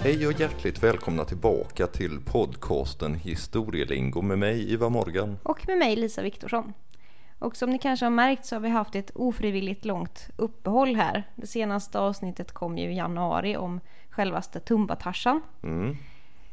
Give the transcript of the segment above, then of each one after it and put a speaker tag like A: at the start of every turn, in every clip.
A: Hej och hjärtligt välkomna tillbaka till podcasten Historielingo med mig Ivar Morgan.
B: Och med mig Lisa Viktorsson. Och som ni kanske har märkt så har vi haft ett ofrivilligt långt uppehåll här. Det senaste avsnittet kom ju i januari om självaste Tumba-Tarzan.
A: Mm.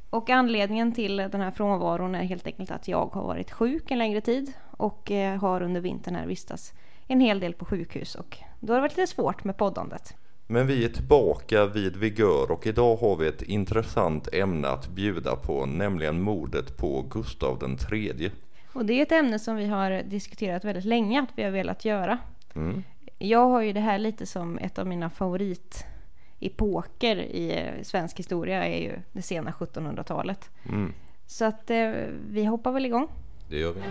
B: Och anledningen till den här frånvaron är helt enkelt att jag har varit sjuk en längre tid och eh, har under vintern här vistats en hel del på sjukhus och då har det varit lite svårt med poddandet.
A: Men vi är tillbaka vid vigör och idag har vi ett intressant ämne att bjuda på, nämligen mordet på Gustav den tredje.
B: Och det är ett ämne som vi har diskuterat väldigt länge att vi har velat göra.
A: Mm.
B: Jag har ju det här lite som ett av mina favoritepoker i eh, svensk historia är ju det sena 1700-talet.
A: Mm.
B: Så att eh, vi hoppar väl igång.
A: Det gör vi.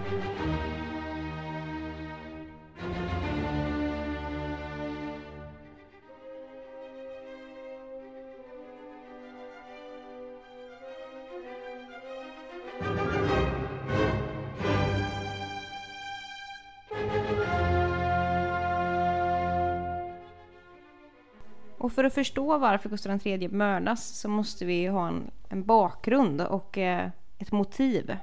B: Och för att förstå varför Gustav III mördas så måste vi ju ha en, en bakgrund och eh, ett motiv.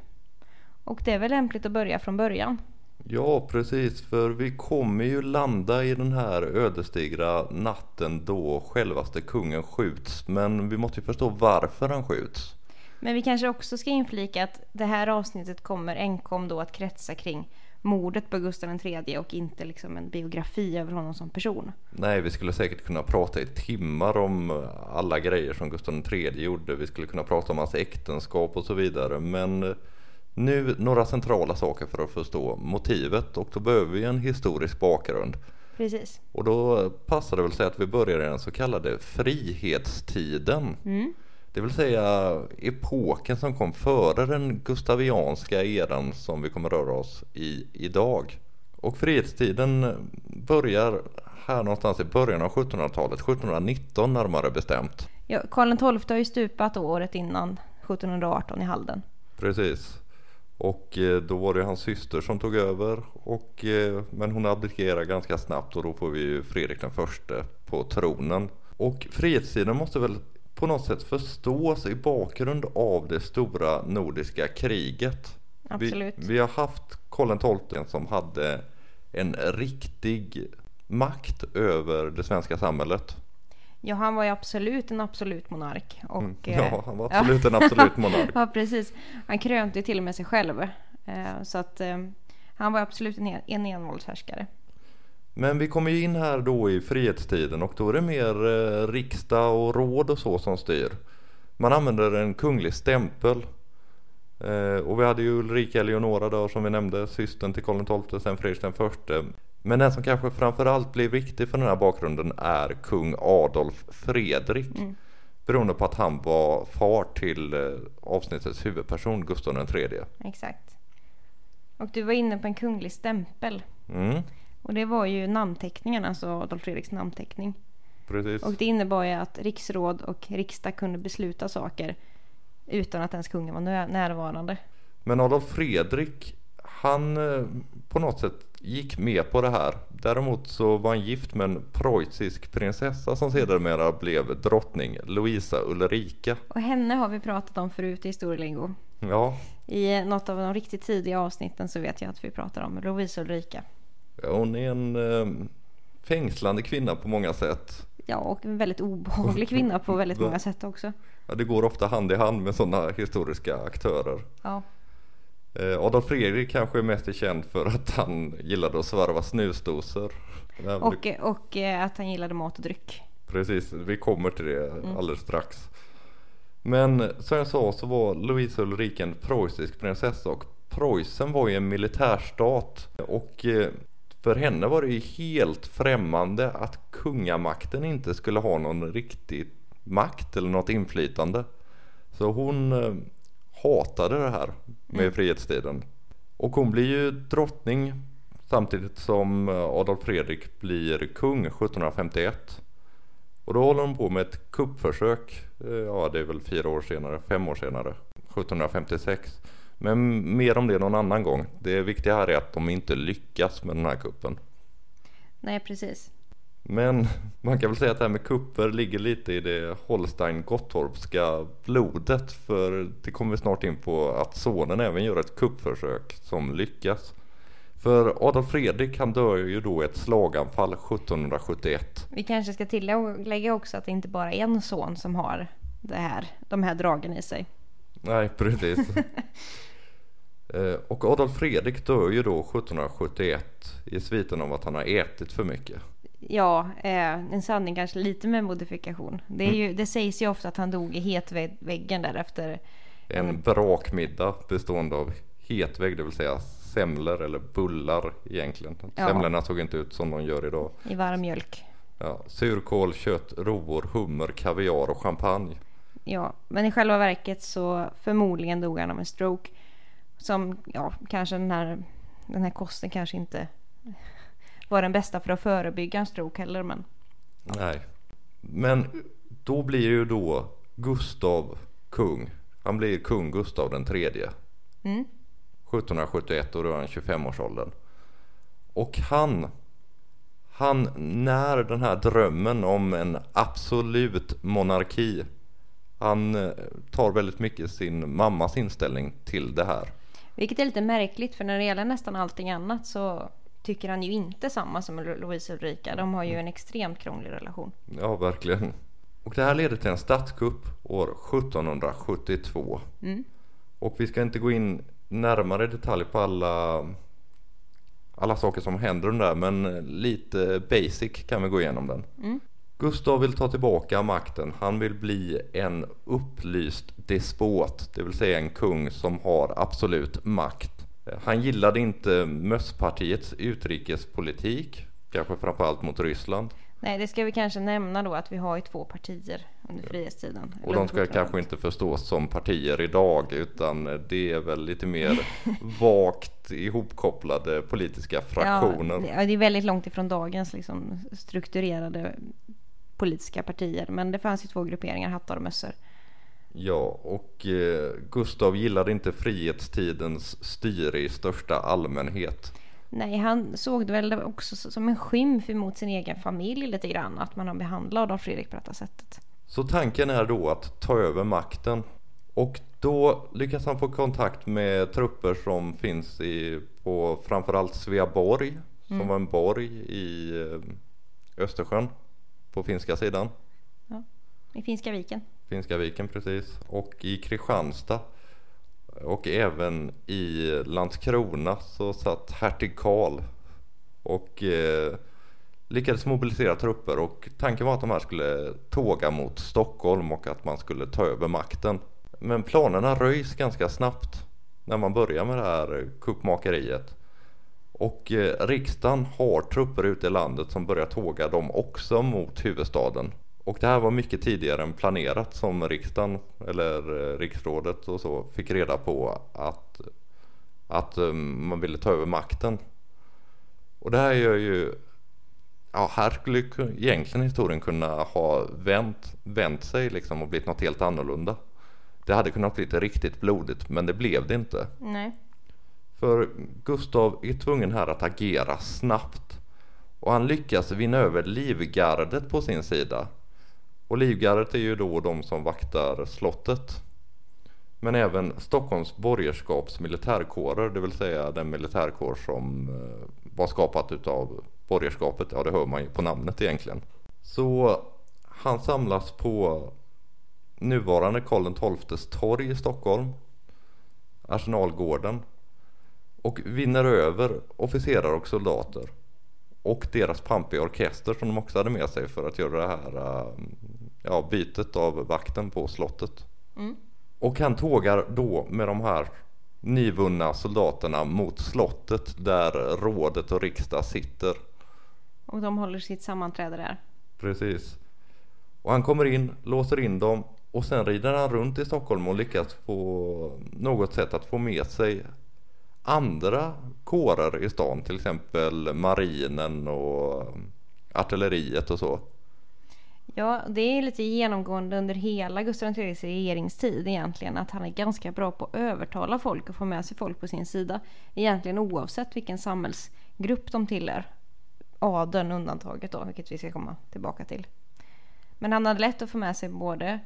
B: Och det är väl lämpligt att börja från början.
A: Ja, precis, för vi kommer ju landa i den här ödesdigra natten då självaste kungen skjuts. Men vi måste ju förstå varför han skjuts.
B: Men vi kanske också ska inflika att det här avsnittet kommer enkom då att kretsa kring mordet på Gustav III och inte liksom en biografi över honom som person.
A: Nej, vi skulle säkert kunna prata i timmar om alla grejer som Gustav III gjorde. Vi skulle kunna prata om hans äktenskap och så vidare. Men nu några centrala saker för att förstå motivet och då behöver vi en historisk bakgrund.
B: Precis.
A: Och då passar det väl sig att vi börjar i den så kallade frihetstiden.
B: Mm.
A: Det vill säga epoken som kom före den gustavianska eran som vi kommer röra oss i idag. Och frihetstiden börjar här någonstans i början av 1700-talet, 1719 närmare bestämt.
B: Ja, Karl XII har ju stupat året innan 1718 i Halden.
A: Precis. Och eh, då var det hans syster som tog över. Och, eh, men hon abdikerade ganska snabbt och då får vi ju Fredrik den förste på tronen. Och frihetstiden måste väl på något sätt förstås i bakgrund av det stora nordiska kriget.
B: Absolut.
A: Vi, vi har haft Karl XII som hade en riktig makt över det svenska samhället.
B: Ja, han var ju absolut en absolut monark. Och,
A: Mm.
B: eh,
A: Ja, han var absolut en absolut monark.
B: Ja, precis. Han krönte ju till och med sig själv. Eh, Så att eh, han var absolut en envåldshärskare.
A: Men vi kommer ju in här då i frihetstiden och då är det mer eh, riksdag och råd och så som styr. Man använder en kunglig stämpel. Eh, och vi hade ju Ulrika Eleonora då som vi nämnde, systern till Karl XII, sen Fredrik den förste. Men den som kanske framförallt blir viktig för den här bakgrunden är kung Adolf Fredrik.
B: Mm.
A: Beroende på att han var far till eh, avsnittets huvudperson Gustav III.
B: Exakt. Och du var inne på en kunglig stämpel.
A: Mm,
B: Och det var ju namnteckningen, alltså Adolf Fredriks namnteckning.
A: precis.
B: Och det innebar ju att riksråd och riksdag kunde besluta saker utan att ens kungen var närvarande.
A: Men Adolf Fredrik, han eh, på något sätt gick med på det här. Däremot så var han gift med en preussisk prinsessa som sedermera blev drottning, Louisa Ulrika.
B: Och henne har vi pratat om förut i historielingo.
A: Ja,
B: I något av de riktigt tidiga avsnitten så vet jag att vi pratar om Lovisa Ulrika.
A: Hon är en eh, fängslande kvinna på många sätt.
B: Ja, och en väldigt obehaglig kvinna på väldigt många sätt också.
A: Ja, det går ofta hand i hand med sådana historiska aktörer.
B: Ja,
A: Eh, Adolf Fredrik kanske är mest känd för att han gillade att svarva snusdosor.
B: Och, och eh, att han gillade mat och dryck.
A: Precis, vi kommer till det alldeles strax. Men som jag sa så var Louisa Ulrika en preussisk prinsessa och Preussen var ju en militärstat och för henne var det ju helt främmande att kungamakten inte skulle ha någon riktig makt eller något inflytande. Så hon eh, hatade det här med frihetstiden. Och hon blir ju drottning samtidigt som eh, Adolf Fredrik blir kung 1751. Och då håller hon på med ett kuppförsök. eh, Ja, det är väl fyra år senare, fem år senare, 1756. Men mer om det någon annan gång. Det viktiga här är att de inte lyckas med den här kuppen.
B: Nej, precis.
A: Men man kan väl säga att det här med kupper ligger lite i det Holstein-Gottorpska blodet. För det kommer snart in på att sonen även gör ett kuppförsök som lyckas. För Adolf Fredrik han dör ju då i ett slaganfall 1771.
B: Vi kanske ska tillägga också att det inte bara är en son som har det här, de här dragen i sig.
A: Nej, precis. Eh, och Adolf Fredrik dör ju då 1771 i sviten av att han har ätit för mycket.
B: Ja, eh, en sanning kanske lite med modifikation. Det, ju, mm. det sägs ju ofta att han dog i hetväggen där efter
A: en brakmiddag bestående av hetvägg, det vill säga semlor eller bullar egentligen. Ja. Semlorna såg inte ut som de gör idag.
B: I varm mjölk.
A: Ja, surkål, kött, rovor, hummer, kaviar och champagne.
B: Ja, men i själva verket så förmodligen dog han av en stroke. Som, ja, kanske den här, den här kosten kanske inte var den bästa för att förebygga en stroke heller. Men...
A: Nej, men då blir ju då Gustav kung. Han blir kung Gustav den tredje. Mm. 1771 och då är han 25-årsåldern. Och han, han när den här drömmen om en absolut monarki. Han eh, tar väldigt mycket sin mammas inställning till det här.
B: Vilket är lite märkligt för när det gäller nästan allting annat så tycker han ju inte samma som Louise Ulrika. De har ju en extremt krånglig relation.
A: Ja, verkligen. Och det här leder till en statskupp år 1772. Mm. Och vi ska inte gå in närmare detalj på alla, alla saker som händer där men lite basic kan vi gå igenom den. Mm. Gustav vill ta tillbaka makten. Han vill bli en upplyst despot, det vill säga en kung som har absolut makt. Han gillade inte mösspartiets utrikespolitik, kanske framförallt mot Ryssland.
B: Nej, det ska vi kanske nämna då att vi har ju två partier under frihetstiden.
A: Och de ska kanske inte förstås som partier idag utan det är väl lite mer vagt ihopkopplade politiska fraktioner.
B: Ja, det är väldigt långt ifrån dagens liksom, strukturerade politiska partier. Men det fanns ju två grupperingar, hattar och mössor.
A: Ja, och eh, Gustav gillade inte frihetstidens styre i största allmänhet.
B: Nej, han såg det väl också som en skymf emot sin egen familj lite grann. Att man har behandlat Adolf Fredrik på detta sättet.
A: Så tanken är då att ta över makten. Och då lyckas han få kontakt med trupper som finns i, på framförallt Sveaborg. Som mm. var en borg i eh, Östersjön. På finska sidan.
B: Ja, i Finska viken.
A: Finska viken precis. Och i Kristianstad och även i Landskrona så satt hertig Karl och eh, lyckades mobilisera trupper och tanken var att de här skulle tåga mot Stockholm och att man skulle ta över makten. Men planerna röjs ganska snabbt när man börjar med det här kuppmakeriet. Och eh, riksdagen har trupper ute i landet som börjar tåga dem också mot huvudstaden. Och det här var mycket tidigare än planerat som riksdagen eller eh, riksrådet och så fick reda på att, att eh, man ville ta över makten. Och det här gör ju, ja här skulle egentligen historien kunna ha vänt, vänt sig liksom och blivit något helt annorlunda. Det hade kunnat bli riktigt blodigt men det blev det inte.
B: Nej.
A: För Gustav är tvungen här att agera snabbt. Och han lyckas vinna över livgardet på sin sida. Och livgardet är ju då de som vaktar slottet. Men även Stockholms borgerskaps militärkårer, det vill säga den militärkår som eh, var skapat utav borgerskapet. Ja, det hör man ju på namnet egentligen. Så han samlas på nuvarande Karl XIIs torg i Stockholm, Arsenalgården och vinner över officerare och soldater och deras pampiga orkester som de också hade med sig för att göra det här eh, ja, bytet av vakten på slottet. Mm. Och han tågar då med de här nyvunna soldaterna mot slottet där rådet och riksdag sitter.
B: Och de håller sitt sammanträde där.
A: Precis. Och han kommer in, låser in dem och sen rider han runt i Stockholm och lyckas på något sätt att få med sig andra kårer i stan, till exempel marinen och artilleriet och så.
B: Ja, det är lite genomgående under hela Gustav IIIs regeringstid egentligen att han är ganska bra på att övertala folk och få med sig folk på sin sida. Egentligen oavsett vilken samhällsgrupp de tillhör. adeln undantaget då, vilket vi ska komma tillbaka till. Men han hade lätt att få med sig både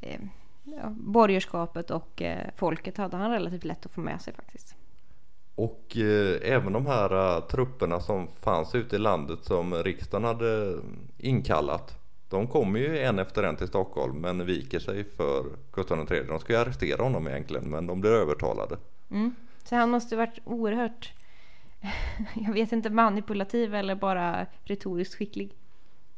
B: eh, ja, borgerskapet och eh, folket hade han relativt lätt att få med sig faktiskt.
A: Och eh, även de här uh, trupperna som fanns ute i landet som riksdagen hade inkallat. De kommer ju en efter en till Stockholm men viker sig för Gustav III. De ska ju arrestera honom egentligen men de blir övertalade.
B: Mm. Så han måste varit oerhört, jag vet inte manipulativ eller bara retoriskt skicklig.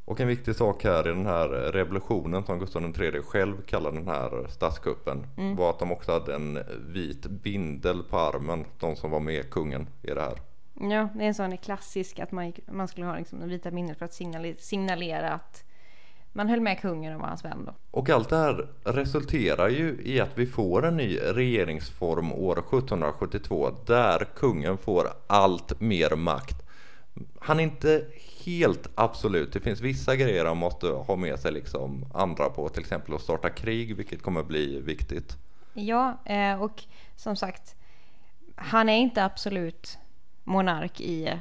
A: Och en viktig sak här i den här revolutionen som Gustav III själv kallar den här statskuppen mm. var att de också hade en vit bindel på armen, de som var med kungen i det här.
B: Ja, det är en sån klassisk att man, man skulle ha liksom den vita bindeln för att signalera, signalera att man höll med kungen och var hans vän då.
A: Och allt det här resulterar ju i att vi får en ny regeringsform år 1772 där kungen får allt mer makt. Han är inte helt absolut. Det finns vissa grejer han måste ha med sig liksom andra på, till exempel att starta krig, vilket kommer bli viktigt.
B: Ja, eh, och som sagt, han är inte absolut monark i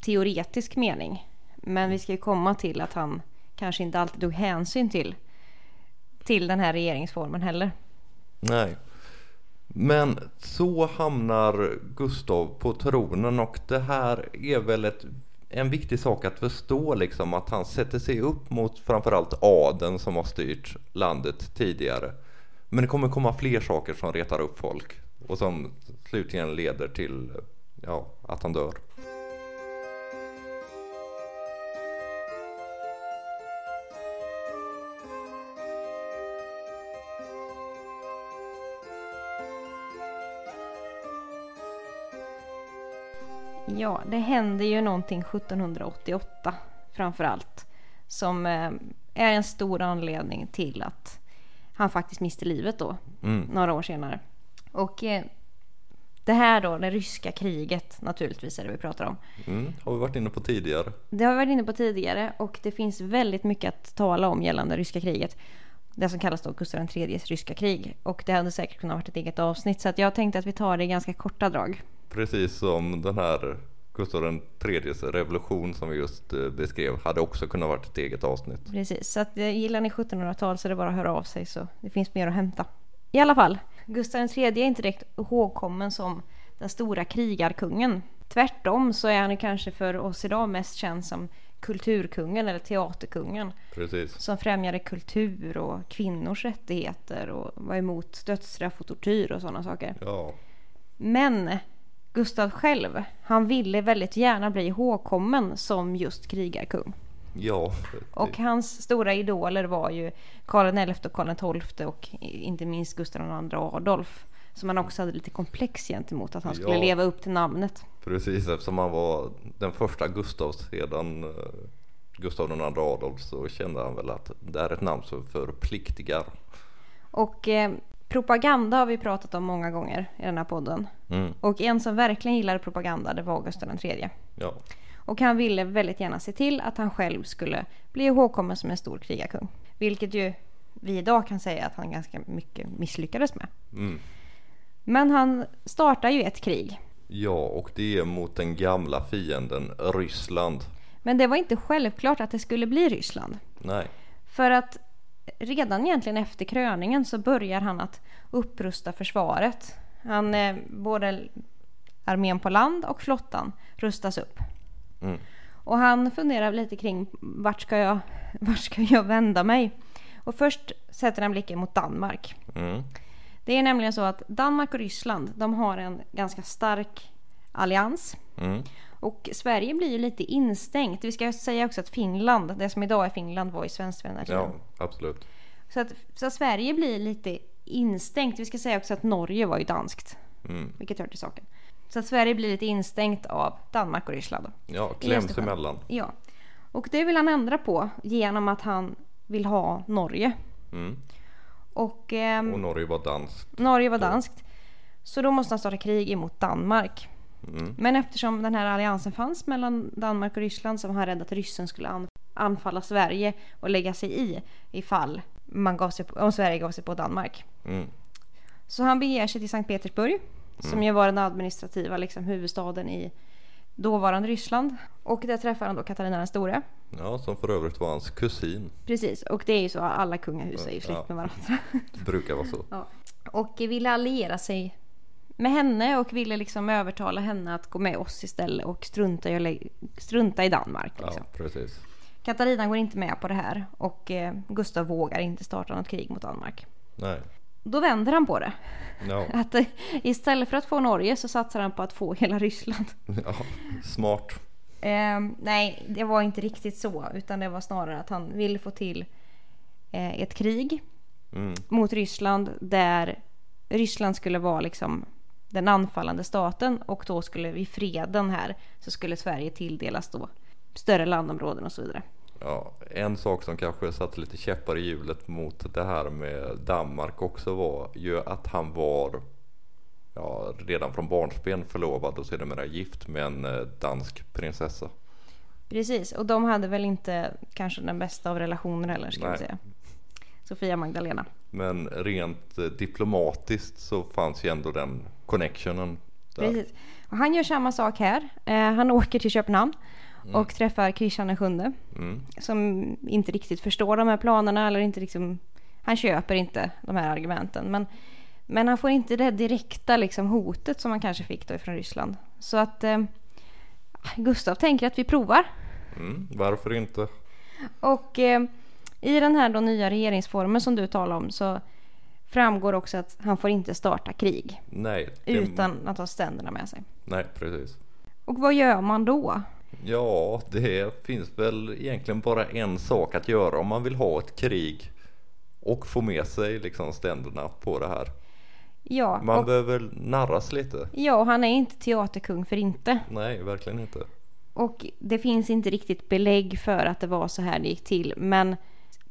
B: teoretisk mening. Men vi ska ju komma till att han kanske inte alltid tog hänsyn till, till den här regeringsformen heller.
A: Nej. Men så hamnar Gustav på tronen och det här är väl ett en viktig sak att förstå liksom att han sätter sig upp mot framförallt adeln som har styrt landet tidigare. Men det kommer komma fler saker som retar upp folk och som slutligen leder till ja, att han dör.
B: Ja, det händer ju någonting 1788 framför allt. Som eh, är en stor anledning till att han faktiskt miste livet då. Mm. Några år senare. Och eh, det här då, det ryska kriget naturligtvis är det vi pratar om.
A: Mm, har vi varit inne på tidigare.
B: Det har vi varit inne på tidigare och det finns väldigt mycket att tala om gällande ryska kriget. Det som kallas då Gustav IIIs ryska krig. Och det hade säkert kunnat vara ett eget avsnitt så jag tänkte att vi tar det i ganska korta drag.
A: Precis som den här Gustav IIIs revolution som vi just eh, beskrev hade också kunnat varit ett eget avsnitt.
B: Precis, så att eh, gillar ni 1700-tal så är det bara att höra av sig så det finns mer att hämta. I alla fall, Gustav III är inte direkt ihågkommen som den stora krigarkungen. Tvärtom så är han kanske för oss idag mest känd som kulturkungen eller teaterkungen.
A: Precis.
B: Som främjade kultur och kvinnors rättigheter och var emot dödsstraff och tortyr och sådana saker.
A: Ja.
B: Men Gustav själv, han ville väldigt gärna bli ihågkommen som just krigarkung.
A: Ja.
B: Och hans stora idoler var ju Karl XI och Karl XII och inte minst Gustav II Adolf. Som han också hade lite komplex gentemot att han skulle ja, leva upp till namnet.
A: Precis, eftersom han var den första Gustav sedan eh, Gustav II Adolf så kände han väl att det är ett namn som förpliktigar.
B: Och eh, Propaganda har vi pratat om många gånger i den här podden. Mm. Och en som verkligen gillade propaganda det var Gustav III.
A: Ja.
B: Och han ville väldigt gärna se till att han själv skulle bli ihågkommen som en stor krigarkung. Vilket ju vi idag kan säga att han ganska mycket misslyckades med.
A: Mm.
B: Men han startar ju ett krig.
A: Ja, och det är mot den gamla fienden Ryssland.
B: Men det var inte självklart att det skulle bli Ryssland.
A: Nej.
B: För att redan egentligen efter kröningen så börjar han att upprusta försvaret. Han, eh, både armén på land och flottan rustas upp.
A: Mm.
B: Och han funderar lite kring vart ska, jag, vart ska jag vända mig? Och först sätter han blicken mot Danmark.
A: Mm.
B: Det är nämligen så att Danmark och Ryssland, de har en ganska stark allians.
A: Mm.
B: Och Sverige blir ju lite instängt. Vi ska säga också att Finland, det som idag är Finland, var ju svenskvänner
A: Ja, absolut.
B: Så att, så att Sverige blir lite instängt. Vi ska säga också att Norge var ju danskt.
A: Mm.
B: Vilket hör till saken. Så att Sverige blir lite instängt av Danmark och Ryssland.
A: Ja, kläms emellan.
B: Ja. Och det vill han ändra på genom att han vill ha Norge.
A: Mm.
B: Och, ehm,
A: och Norge var danskt.
B: Norge var danskt. Så då måste han starta krig emot Danmark.
A: Mm.
B: Men eftersom den här alliansen fanns mellan Danmark och Ryssland så var han rädd att ryssen skulle anfalla Sverige och lägga sig i ifall man gav sig på, om Sverige gav sig på Danmark.
A: Mm.
B: Så han beger sig till Sankt Petersburg som mm. ju var den administrativa liksom, huvudstaden i dåvarande Ryssland. Och där träffar han då Katarina den store.
A: Ja, som för övrigt var hans kusin.
B: Precis, och det är ju så alla kungahus är ju släkt
A: Ja.
B: med varandra.
A: Det brukar vara så.
B: Ja. Och ville alliera sig med henne och ville liksom övertala henne att gå med oss istället och strunta i, strunta i Danmark.
A: Ja,
B: Liksom.
A: precis.
B: Katarina går inte med på det här och eh, Gustav vågar inte starta något krig mot Danmark.
A: Nej.
B: Då vänder han på det.
A: Ja,
B: Att eh, istället för att få Norge så satsar han på att få hela Ryssland.
A: ja. smart.
B: Eh, nej, det var inte riktigt så. Utan det var snarare att han ville få till eh, ett krig
A: Mm.
B: mot Ryssland där Ryssland skulle vara liksom den anfallande staten och då skulle vid freden här så skulle Sverige tilldelas då större landområden och så vidare.
A: Ja, en sak som kanske satte lite käppar i hjulet mot det här med Danmark också var ju att han var ja, redan från barnsben förlovad och sedermera gift med en eh, dansk prinsessa.
B: Precis, och de hade väl inte kanske den bästa av relationer heller ska vi
A: Nej.
B: säga. Sofia Magdalena.
A: Men rent eh, diplomatiskt så fanns ju ändå den connectionen där.
B: Precis. Och han gör samma sak här. Eh, han åker till Köpenhamn och träffar Kristian den sjunde.
A: Mm.
B: Som inte riktigt förstår de här planerna eller inte liksom, han köper inte de här argumenten. Men, men han får inte det direkta liksom, hotet som han kanske fick då från Ryssland. Så att eh, Gustav tänker att vi provar.
A: Mm. Varför inte?
B: Och eh, i den här då nya regeringsformen som du talar om så framgår också att han får inte starta krig
A: Nej. det-
B: utan att ha ständerna med sig.
A: Nej, precis.
B: Och vad gör man då?
A: Ja, det finns väl egentligen bara en sak att göra om man vill ha ett krig och få med sig liksom ständerna på det här.
B: Ja,
A: Man
B: och,
A: behöver narras lite.
B: ja, och han är inte teaterkung för inte.
A: Nej, verkligen inte.
B: Och det finns inte riktigt belägg för att det var så här det gick till. Men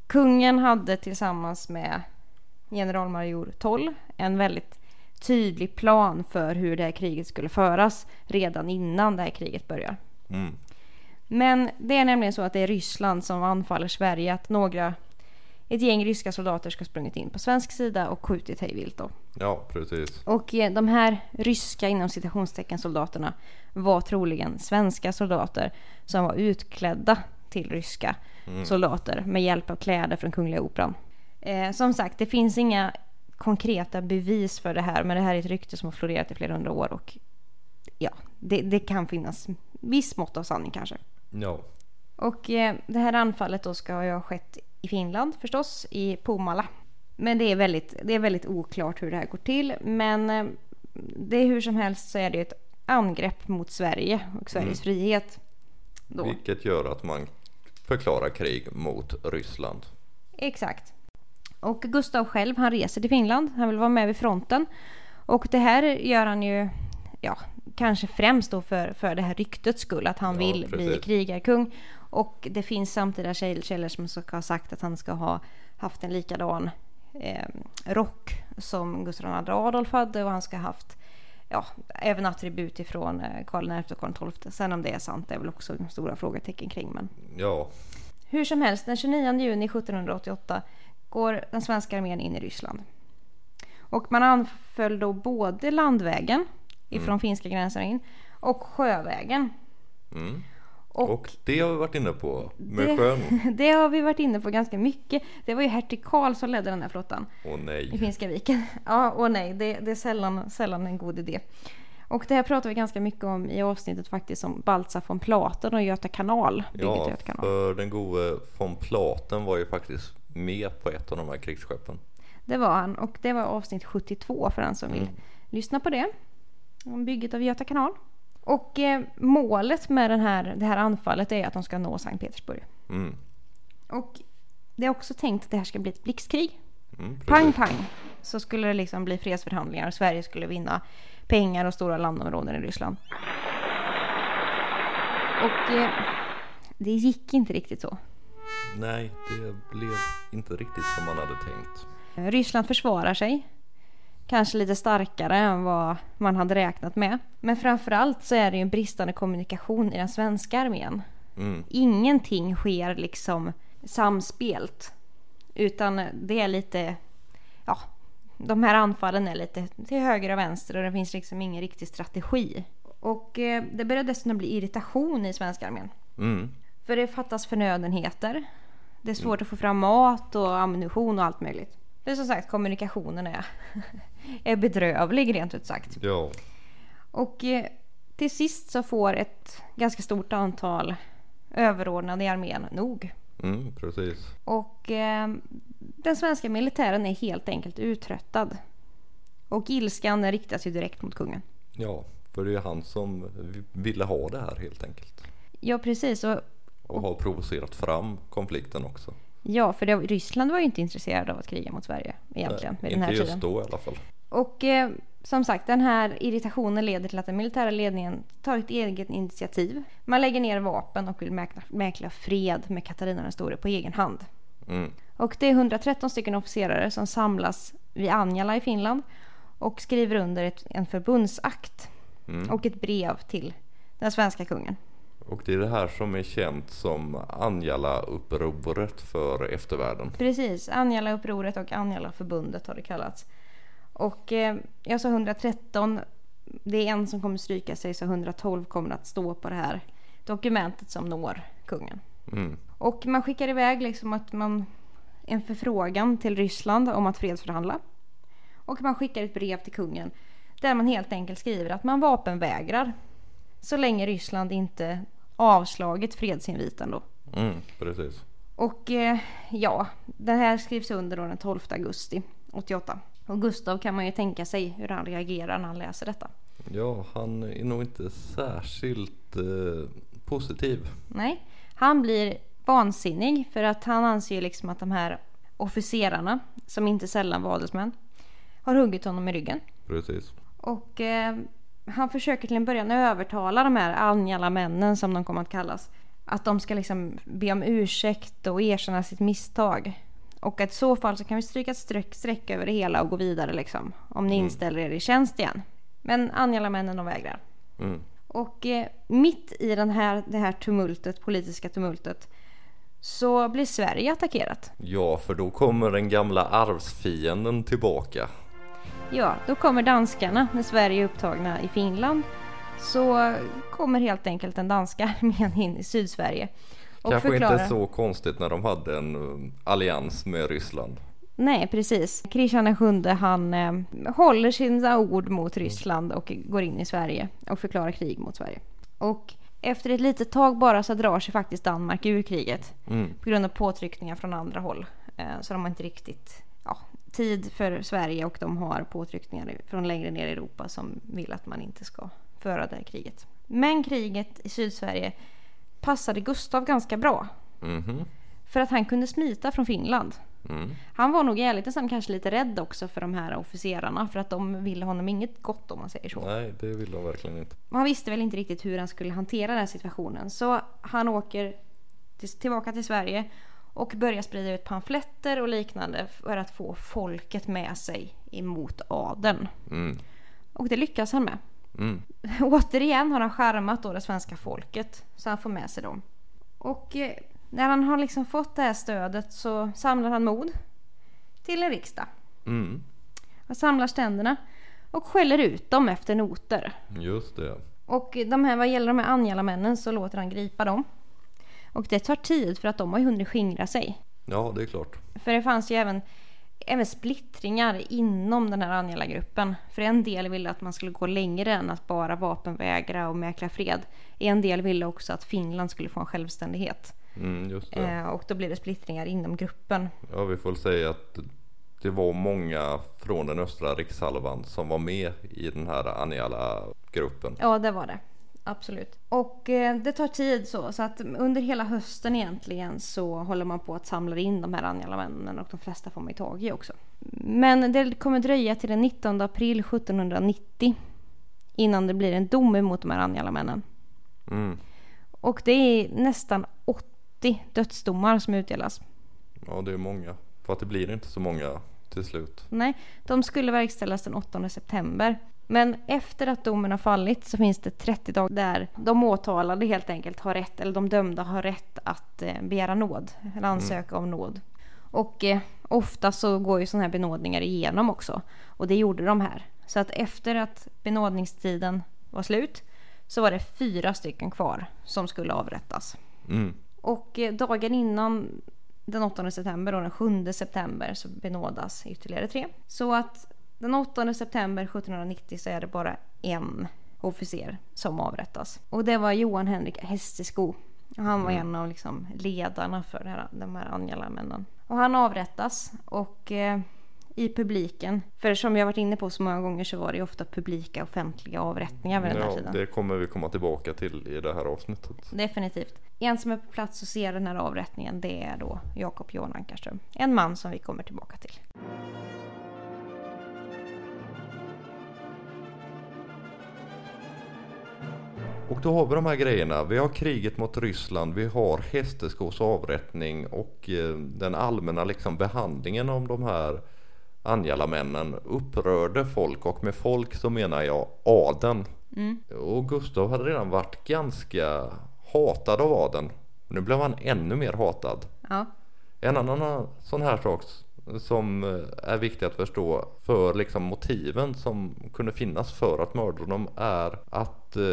B: kungen hade tillsammans med generalmajor Toll en väldigt tydlig plan för hur det här kriget skulle föras redan innan det här kriget börjar.
A: Mm.
B: Men det är nämligen så att det är Ryssland som anfaller Sverige. Att några, ett gäng ryska soldater ska ha sprungit in på svensk sida och skjutit hej vilt då.
A: Ja, precis.
B: Och eh, de här ryska inom citationstecken soldaterna var troligen svenska soldater som var utklädda till ryska soldater med hjälp av kläder från Kungliga Operan. Eh, som sagt, det finns inga konkreta bevis för det här men det här är ett rykte som har florerat i flera hundra år och ja, det, det kan finnas viss mått av sanning kanske.
A: Ja,
B: Och eh, det här anfallet då ska ha skett i Finland förstås, i Pomala. Men det är väldigt, det är väldigt oklart hur det här går till. Men eh, det är hur som helst så är det ett angrepp mot Sverige och Sveriges frihet. Då.
A: vilket gör att man förklarar krig mot Ryssland.
B: Exakt. Och Gustav själv, han reser till Finland. Han vill vara med vid fronten. Och det här gör han ju, ja, kanske främst då för, för det här ryktets skull. Att han
A: Ja,
B: vill bli
A: precis.
B: krigarkung. Och det finns samtida käll- källor som ska ha sagt att han ska ha haft en likadan eh, rock som Gustav II Adolf hade. Och han ska ha haft ja, även attribut ifrån eh, Karl XI och Karl XII. Sen om det är sant det är väl också stora frågetecken kring. Men
A: Ja,
B: hur som helst, den 29 juni 1788 går den svenska armén in i Ryssland. Och man anföll då både landvägen ifrån finska gränsen in och sjövägen.
A: mm.
B: Och,
A: och det har vi varit inne på med
B: det,
A: sjön.
B: det har vi varit inne på ganska mycket. Det var ju hertig Karl som ledde den här flottan
A: Åh
B: i
A: nej.
B: Finska viken. Ja, och nej, det, det är sällan, sällan en god idé. Och det här pratar vi ganska mycket om i avsnittet faktiskt om Baltzar von Platen och Göta kanal.
A: Ja,
B: Göta kanal.
A: för den gode von Platen var ju faktiskt med på ett av de här krigsskeppen.
B: Det var han och det var avsnitt 72 för den som vill
A: Mm.
B: lyssna på det. Om bygget av Göta kanal. Och eh, målet med den här, det här anfallet är att de ska nå Sankt Petersburg.
A: Mm.
B: Och det är också tänkt att det här ska bli ett blixtkrig.
A: Mm,
B: Pang pang! Så skulle det liksom bli fredsförhandlingar och Sverige skulle vinna pengar och stora landområden i Ryssland. Och eh, det gick inte riktigt så.
A: Nej, det blev inte riktigt som man hade tänkt.
B: Ryssland försvarar sig. Kanske lite starkare än vad man hade räknat med. Men framförallt så är det ju en bristande kommunikation i den svenska armén.
A: Mm.
B: Ingenting sker liksom samspelt. Utan det är lite, ja, de här anfallen är lite till höger och vänster och det finns liksom ingen riktig strategi. Och eh, det började dessutom bli irritation i svenska armén.
A: Mm.
B: För det fattas förnödenheter. Det är svårt att få fram mat och ammunition och allt möjligt. För som sagt kommunikationen är, är bedrövlig rent ut sagt.
A: Ja.
B: Och eh, till sist så får ett ganska stort antal överordnade i armén nog.
A: Mm, precis.
B: Och eh, den svenska militären är helt enkelt uttröttad. Och ilskan riktas ju direkt mot kungen.
A: Ja, för det är han som ville ha det här helt enkelt.
B: Ja precis. Och,
A: Och har provocerat fram konflikten också.
B: ja, för det, Ryssland var ju inte intresserad av att kriga mot Sverige egentligen
A: Nej, inte just
B: tiden.
A: då i alla fall.
B: Och eh, som sagt, den här irritationen leder till att den militära ledningen tar ett eget initiativ. Man lägger ner vapen och vill mäkla, mäkla fred med Katarina den store på egen hand.
A: Mm.
B: Och det är 113 stycken officerare som samlas vid Anjala i Finland och skriver under ett, en förbundsakt
A: Mm.
B: och ett brev till den svenska kungen.
A: Och det är det här som är känt som Anjala-upproret för eftervärlden.
B: Precis, Anjala-upproret och Anjala-förbundet har det kallats. Och eh, jag sa 113, det är en som kommer stryka sig så 112 kommer att stå på det här dokumentet som når kungen.
A: Mm.
B: Och man skickar iväg liksom att man, en förfrågan till Ryssland om att fredsförhandla. Och man skickar ett brev till kungen där man helt enkelt skriver att man vapenvägrar. Så länge Ryssland inte avslagit fredsinviten då.
A: Mm, precis.
B: Och eh, ja, det här skrivs under då den 12 augusti 88. Och Gustav kan man ju tänka sig hur han reagerar när han läser detta.
A: Ja, han är nog inte särskilt eh, positiv.
B: Nej, han blir vansinnig för att han anser liksom att de här officerarna, som inte sällan var adelsmän, har huggit honom i ryggen.
A: Precis.
B: Och eh, han försöker till en början övertala de här Anjala-männen som de kommer att kallas. Att de ska liksom be om ursäkt och erkänna sitt misstag. Och att i så fall så kan vi stryka ett streck, streck över det hela och gå vidare liksom. Om ni inställer er i tjänst igen. Men Anjala-männen de vägrar.
A: Mm.
B: Och eh, mitt i den här, det här tumultet, politiska tumultet så blir Sverige attackerat.
A: Ja, för då kommer den gamla arvsfienden tillbaka.
B: Ja, då kommer danskarna när Sverige är upptagna i Finland. Så kommer helt enkelt den danska armén in i Sydsverige. Och
A: Kanske
B: förklarar...
A: inte så konstigt när de hade en eh, allians med Ryssland.
B: Nej, precis. Kristian sjunde han eh, håller sina ord mot Ryssland och går in i Sverige och förklarar krig mot Sverige. Och efter ett litet tag bara så drar sig faktiskt Danmark ur kriget
A: Mm.
B: på grund av påtryckningar från andra håll. Eh, så de har inte riktigt tid för Sverige och de har påtryckningar från längre ner i Europa som vill att man inte ska föra det här kriget. Men kriget i Sydsverige passade Gustav ganska bra.
A: Mhm.
B: För att han kunde smita från Finland.
A: Mm.
B: Han var nog i ärlighetens kanske lite rädd också för de här officerarna för att de ville honom inget gott om man säger så.
A: Nej, det vill de verkligen inte.
B: Han visste väl inte riktigt hur han skulle hantera den här situationen så han åker till, tillbaka till Sverige och börjar sprida ut pamfletter och liknande för att få folket med sig emot adeln.
A: Mm.
B: Och det lyckas han med.
A: Mm.
B: Återigen har han skärmat då det svenska folket så han får med sig dem. Och eh, när han har liksom fått det här stödet så samlar han mod till en riksdag.
A: Mm.
B: och samlar ständerna och skäller ut dem efter noter.
A: Just det.
B: Och de här, vad gäller de här Anjala-männen så låter han gripa dem. Och det tar tid för att de har ju hunnit skingra sig.
A: Ja, det är klart.
B: För det fanns ju även, även splittringar inom den här Anjala-gruppen. För en del ville att man skulle gå längre än att bara vapenvägra och mäkla fred. En del ville också att Finland skulle få en självständighet.
A: Mm.
B: Eh, och då blev det splittringar inom gruppen.
A: Ja, vi får säga att det var många från den östra rikshalvan som var med i den här Anjala-gruppen.
B: Ja, det var det. Absolut. Och eh, det tar tid så, så att under hela hösten egentligen så håller man på att samla in de här Anjala-männen och de flesta får man ju tag i också. Men det kommer dröja till den 19 april 1790 innan det blir en dom emot de här Anjala-männen.
A: Mm.
B: Och det är nästan 80 dödsdomar som utdelas.
A: Ja, det är många. För att det blir inte så många till slut.
B: Nej, de skulle verkställas den 8 september. Men efter att domen har fallit så finns det 30 dagar där de åtalade helt enkelt har rätt, eller de dömda har rätt att eh, begära nåd, eller ansöka om nåd. Och eh, ofta så går ju sådana här benådningar igenom också. Och det gjorde de här. Så att efter att benådningstiden var slut så var det fyra stycken kvar som skulle avrättas.
A: Mm.
B: Och eh, dagen innan den 8 september och den 7 september så benådas ytterligare tre. Så att den 8 september 1790 så är det bara en officer som avrättas. Och det var Johan Henrik Hestesko. Han var en av liksom ledarna för här, de här Anjala-männen. Och han avrättas och eh, i publiken, för som jag varit inne på så många gånger så var det ofta publika offentliga avrättningar vid den här
A: Ja,
B: tiden.
A: det kommer vi komma tillbaka till i det här avsnittet.
B: Definitivt. En som är på plats och ser den här avrättningen det är då Jakob Johan Ankarström. En man som vi kommer tillbaka till.
A: Och då har vi de här grejerna. Vi har kriget mot Ryssland, vi har Hästeskos avrättning och eh, den allmänna liksom behandlingen av de här Anjala-männen upprörde folk och med folk så menar jag adeln. Och Gustav hade redan varit ganska hatad av adeln. Nu blev han ännu mer hatad.
B: Ja,
A: En annan sån här sak som eh, är viktig att förstå för liksom motiven som kunde finnas för att mörda honom är att eh,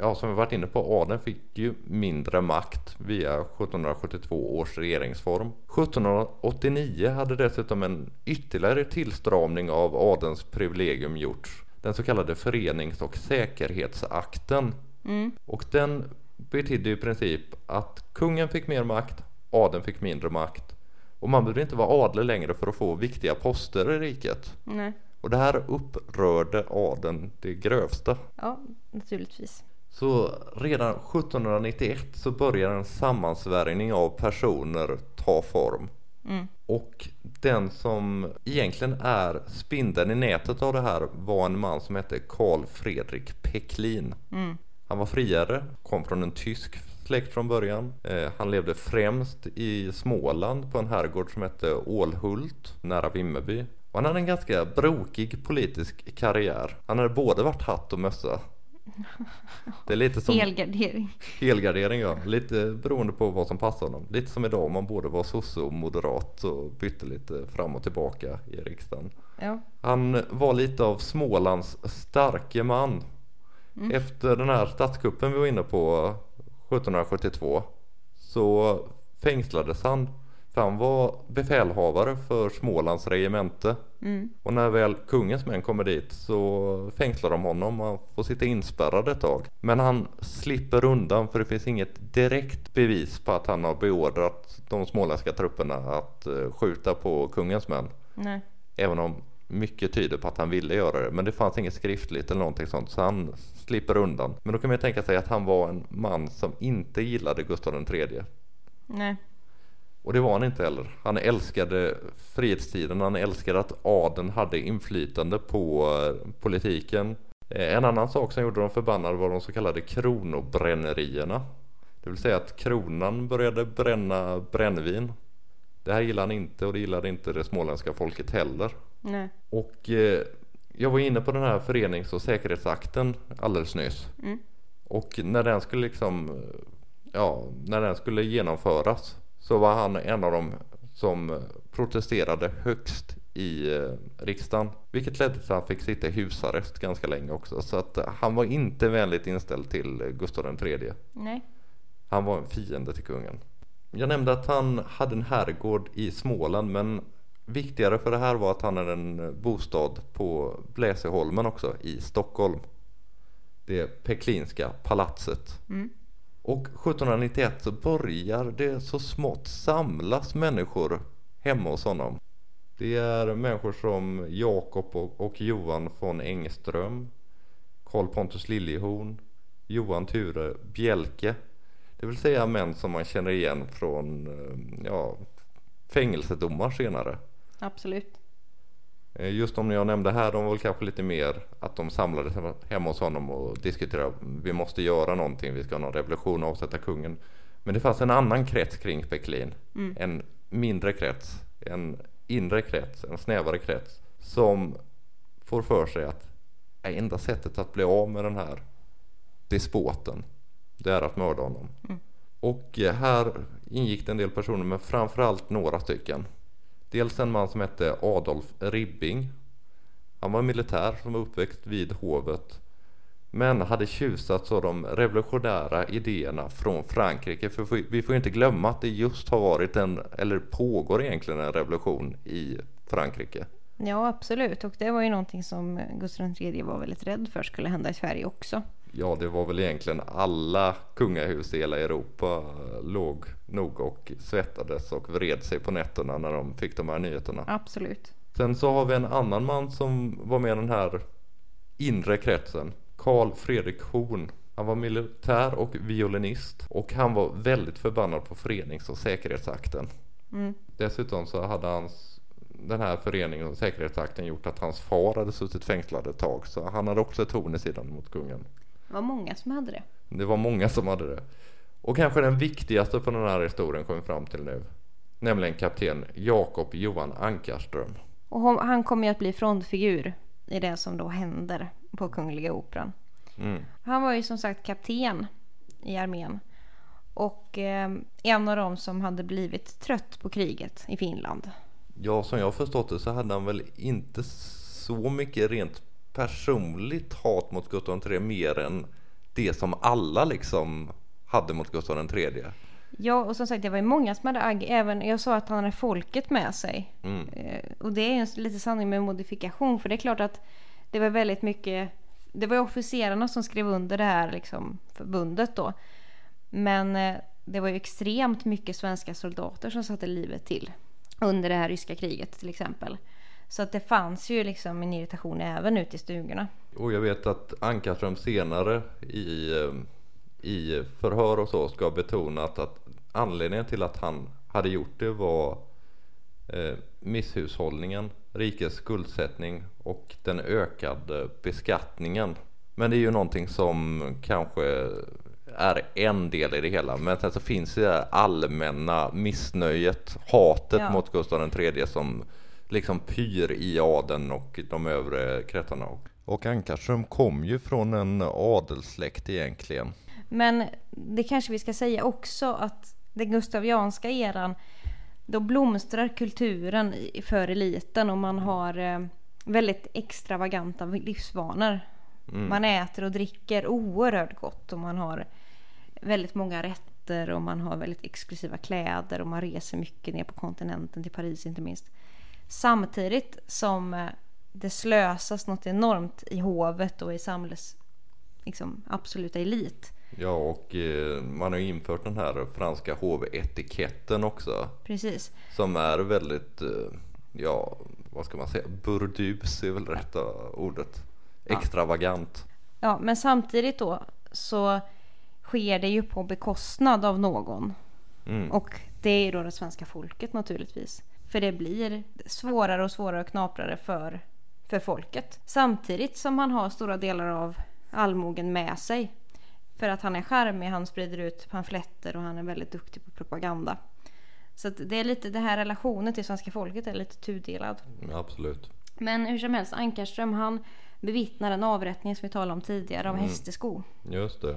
A: Ja, som vi varit inne på, adeln fick ju mindre makt via 1772 års regeringsform. 1789 hade dessutom en ytterligare tillstramning av adelns privilegium gjorts. Den så kallade förenings och säkerhetsakten. Och den betydde i princip att kungen fick mer makt, adeln fick mindre makt. Och man behövde inte vara adlig längre för att få viktiga poster i riket.
B: nej.
A: Och det här upprörde adeln det grövsta.
B: Ja, naturligtvis.
A: Så redan 1791 så börjar en sammansvärjning av personer ta form. Och den som egentligen är spindeln i nätet av det här var en man som hette Karl Fredrik Pecklin. Han var friare, kom från en tysk släkt från början. Eh, han levde främst i Småland på en herrgård som hette Ålhult nära Vimmerby. Och han hade en ganska brokig politisk karriär. Han hade både varit hatt och mössa. Det är lite som
B: Helgardering.
A: helgardering ja, lite beroende på vad som passar honom. Lite som idag om man både var sosse och moderat och bytte lite fram och tillbaka i riksdagen.
B: Ja.
A: Han var lite av Smålands starke man. Efter den här statskuppen vi var inne på 1772 så fängslades han han var befälhavare för Smålands regemente. Och när väl kungens män kommer dit så fängslar de honom och han får sitta inspärrad ett tag. Men han slipper undan för det finns inget direkt bevis på att han har beordrat de småländska trupperna att eh, skjuta på kungens män.
B: Nej.
A: Även om mycket tyder på att han ville göra det. Men det fanns inget skriftligt eller någonting sånt. Så han slipper undan. Men då kan man ju tänka sig att han var en man som inte gillade Gustav III.
B: Nej.
A: Och det var han inte heller. Han älskade frihetstiden. Han älskade att adeln hade inflytande på eh, politiken. Eh, En annan sak som gjorde dem förbannade var de så kallade kronobrännierierna. Det vill säga att kronan började bränna brännvin. Det här gillade han inte och det gillade inte det småländska folket heller.
B: Nej.
A: Och eh, jag var inne på den här förenings och säkerhetsakten alldeles nyss. Och när den skulle liksom, ja, när den skulle genomföras så var han en av dem som protesterade högst i eh, riksdagen. Vilket ledde till att han fick sitta i husarrest ganska länge också. Så att eh, han var inte vänligt inställd till eh, Gustav III.
B: Nej.
A: Han var en fiende till kungen. Jag nämnde att han hade en herrgård i Småland men viktigare för det här var att han hade en bostad på Bläseholmen också i Stockholm. Det Peklinska palatset. Och 1791 så börjar det så smått samlas människor hemma hos honom. Det är människor som Jakob och, och Johan von Engström, Karl Pontus Liljehorn, Johan Ture Bjelke. Det vill säga män som man känner igen från eh, ja, fängelsedomar senare.
B: Absolut.
A: Eh, Just de jag nämnde här, de var väl kanske lite mer att de samlades hemma- hos honom och diskuterade vi måste göra någonting, vi ska ha någon revolution och avsätta kungen. Men det fanns en annan krets kring Pecklin, en mindre krets, en inre krets, en snävare krets som får för sig att enda sättet att bli av med den här despoten, det är att mörda honom. Och eh, här ingick det en del personer, men framförallt några stycken. Dels en man som hette Adolf Ribbing. Han var militär som var uppväxt vid hovet. Men hade tjusats av de revolutionära idéerna från Frankrike. För vi får inte glömma att det just har varit en, eller pågår egentligen en revolution i Frankrike.
B: Ja, absolut. Och det var ju någonting som Gustav III var väldigt rädd för skulle hända i Sverige också.
A: Ja, det var väl egentligen alla kungahus i hela Europa låg nog och svettades och vred sig på nätterna när de fick de här nyheterna.
B: Absolut.
A: Sen så har vi en annan man som var med i den här inre kretsen. Karl Fredrik Horn. Han var militär och violinist och han var väldigt förbannad på förenings och säkerhetsakten.
B: Mm.
A: Dessutom så hade hans den här föreningen och säkerhetsakten gjort att hans far hade suttit fängslad ett tag så han hade också ett horn i sidan mot kungen.
B: Det var många som hade det.
A: Det var många som hade det. Och kanske den viktigaste på den här historien kommer fram till nu. Nämligen kapten Jakob Johan Ankarström.
B: Och han kommer ju att bli frontfigur i det som då händer på Kungliga Operan.
A: Mm.
B: Han var ju som sagt kapten i armén. Och eh, en av dem som hade blivit trött på kriget i Finland.
A: Ja, som jag förstått det så hade han väl inte så mycket rent personligt hat mot Gustav III mer än det som alla liksom hade mot Gustav III.
B: Ja, och som sagt det var ju många som hade agg. Även, jag sa att han hade folket med sig.
A: Mm.
B: Eh, och det är ju lite sanning med modifikation. För det är klart att det var väldigt mycket. Det var ju officerarna som skrev under det här liksom, förbundet då. Men eh, det var ju extremt mycket svenska soldater som satte livet till. Under det här ryska kriget till exempel. Så att det fanns ju liksom en irritation även ute i stugorna.
A: Och jag vet att Ankarström senare i, eh, i förhör och så ska ha betonat att anledningen till att han hade gjort det var eh, misshushållningen, rikets skuldsättning och den ökade beskattningen. Men det är ju någonting som kanske är en del i det hela. Men sen så finns det allmänna missnöjet, hatet
B: Ja.
A: mot Gustav III som liksom pyr i adeln och de övre kretsarna. Och Ankarström kom ju från en adelssläkt egentligen.
B: Men det kanske vi ska säga också att den gustavianska eran då blomstrar kulturen i- för eliten och man har eh, väldigt extravaganta livsvanor.
A: Mm.
B: Man äter och dricker oerhört gott och man har väldigt många rätter och man har väldigt exklusiva kläder och man reser mycket ner på kontinenten till Paris inte minst. Samtidigt som eh, det slösas något enormt i hovet och i samhällets liksom, absoluta elit.
A: Ja och eh, man har infört den här franska hovetiketten också.
B: Precis.
A: Som är väldigt, eh, ja vad ska man säga, burdus är väl rätta ordet.
B: Ja.
A: Extravagant.
B: Ja, men samtidigt då så sker det ju på bekostnad av någon.
A: Mm.
B: Och det är ju då det svenska folket naturligtvis. För det blir svårare och svårare och knaprare för, för folket. Samtidigt som man har stora delar av allmogen med sig. För att han är charmig, han sprider ut pamfletter och han är väldigt duktig på propaganda. Så det är lite, det här relationen till svenska folket är lite tudelad.
A: Absolut.
B: Men hur som helst, Ankarström han bevittnar en avrättning som vi talade om tidigare av
A: Mm.
B: hästesko.
A: Just det.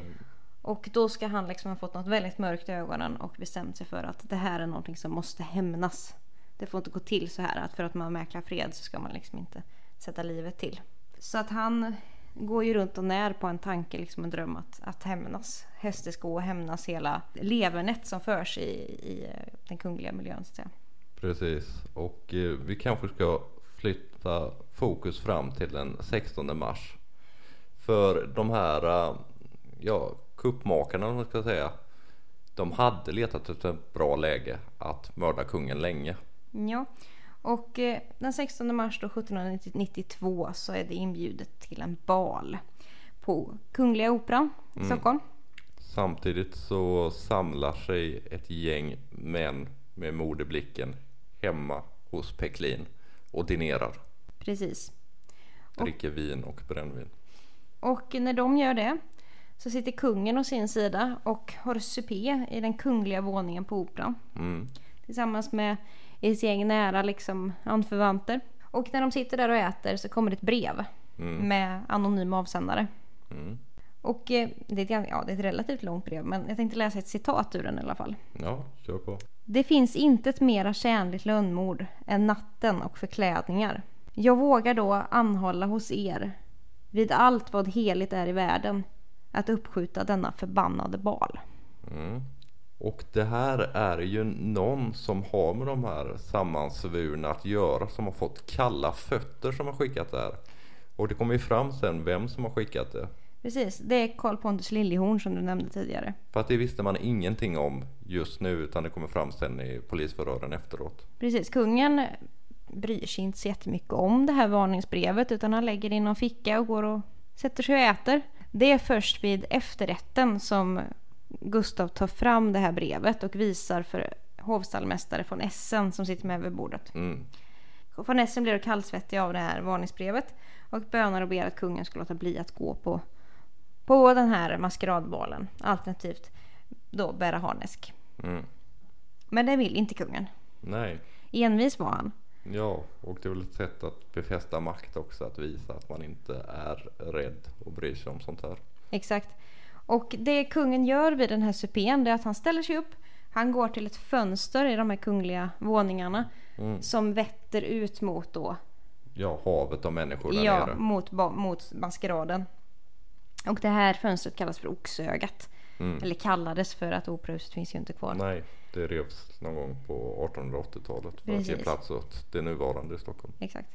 B: Och då ska han liksom ha fått något väldigt mörkt i ögonen och bestämt sig för att det här är någonting som måste hämnas. Det får inte gå till så här att för att man mäklar fred så ska man liksom inte sätta livet till. Så att han går ju runt och när på en tanke, liksom en dröm att, att hämnas. Hästesko och hämnas hela levernet som förs i, i eh, den kungliga miljön så att säga.
A: Precis. Och eh, vi kanske ska flytta fokus fram till den 16 mars. För de här, eh, ja, kuppmakarna om man ska säga. De hade letat efter ett bra läge att mörda kungen länge.
B: Ja, och eh, den 16 mars då 1792 så är det inbjudet till en bal på Kungliga Operan i
A: Mm.
B: Stockholm.
A: Samtidigt så samlar sig ett gäng män med mord i blicken hemma hos Peklin och dinerar.
B: Precis. Och-
A: Dricker vin och brännvin.
B: Och när de gör det så sitter kungen å sin sida och har supé i den kungliga våningen på Operan.
A: Mm.
B: Tillsammans med ett gäng nära liksom anförvanter. Och när de sitter där och äter så kommer det ett brev
A: Mm.
B: med anonym avsändare.
A: Mm.
B: Och eh, det är, ett, ja, det är ett relativt långt brev men jag tänkte läsa ett citat ur den i alla fall.
A: Ja, kör på.
B: Det finns inte ett mera tjänligt lönnmord än natten och förklädningar. Jag vågar då anhålla hos er vid allt vad heligt är i världen att uppskjuta denna förbannade bal.
A: Mm. Och det här är ju någon som har med de här sammansvurna att göra som har fått kalla fötter som har skickat det här. Och det kommer ju fram sen vem som har skickat det.
B: Precis, det är Karl Pontus Liljehorn som du nämnde tidigare.
A: För att det visste man ingenting om just nu utan det kommer fram sen i polisförhören efteråt.
B: Precis, kungen bryr sig inte så jättemycket om det här varningsbrevet utan han lägger det i någon ficka och går och sätter sig och äter. Det är först vid efterrätten som Gustav tar fram det här brevet och visar för hovstallmästare von Essen som sitter med vid bordet.
A: Mm.
B: Von Essen blir kallsvettig av det här varningsbrevet och bönar och ber att kungen ska låta bli att gå på, på den här maskeradbalen. Alternativt då bära harnesk.
A: Mm.
B: Men det vill inte kungen.
A: Nej.
B: Envis var han.
A: Ja, och det är väl ett sätt att befästa makt också, att visa att man inte är rädd och bryr sig om sånt här.
B: Exakt. Och det kungen gör vid den här supén är att han ställer sig upp. Han går till ett fönster i de här kungliga våningarna
A: Mm.
B: som vetter ut mot då
A: Ja, havet av människor där
B: Ja,
A: nere.
B: mot, mot maskeraden. Och det här fönstret kallas för Oxögat.
A: Mm.
B: Eller kallades för att operahuset finns ju inte kvar.
A: Nej, det revs någon gång på 1880-talet för att ge
B: Precis.
A: plats åt det nuvarande i Stockholm.
B: Exakt.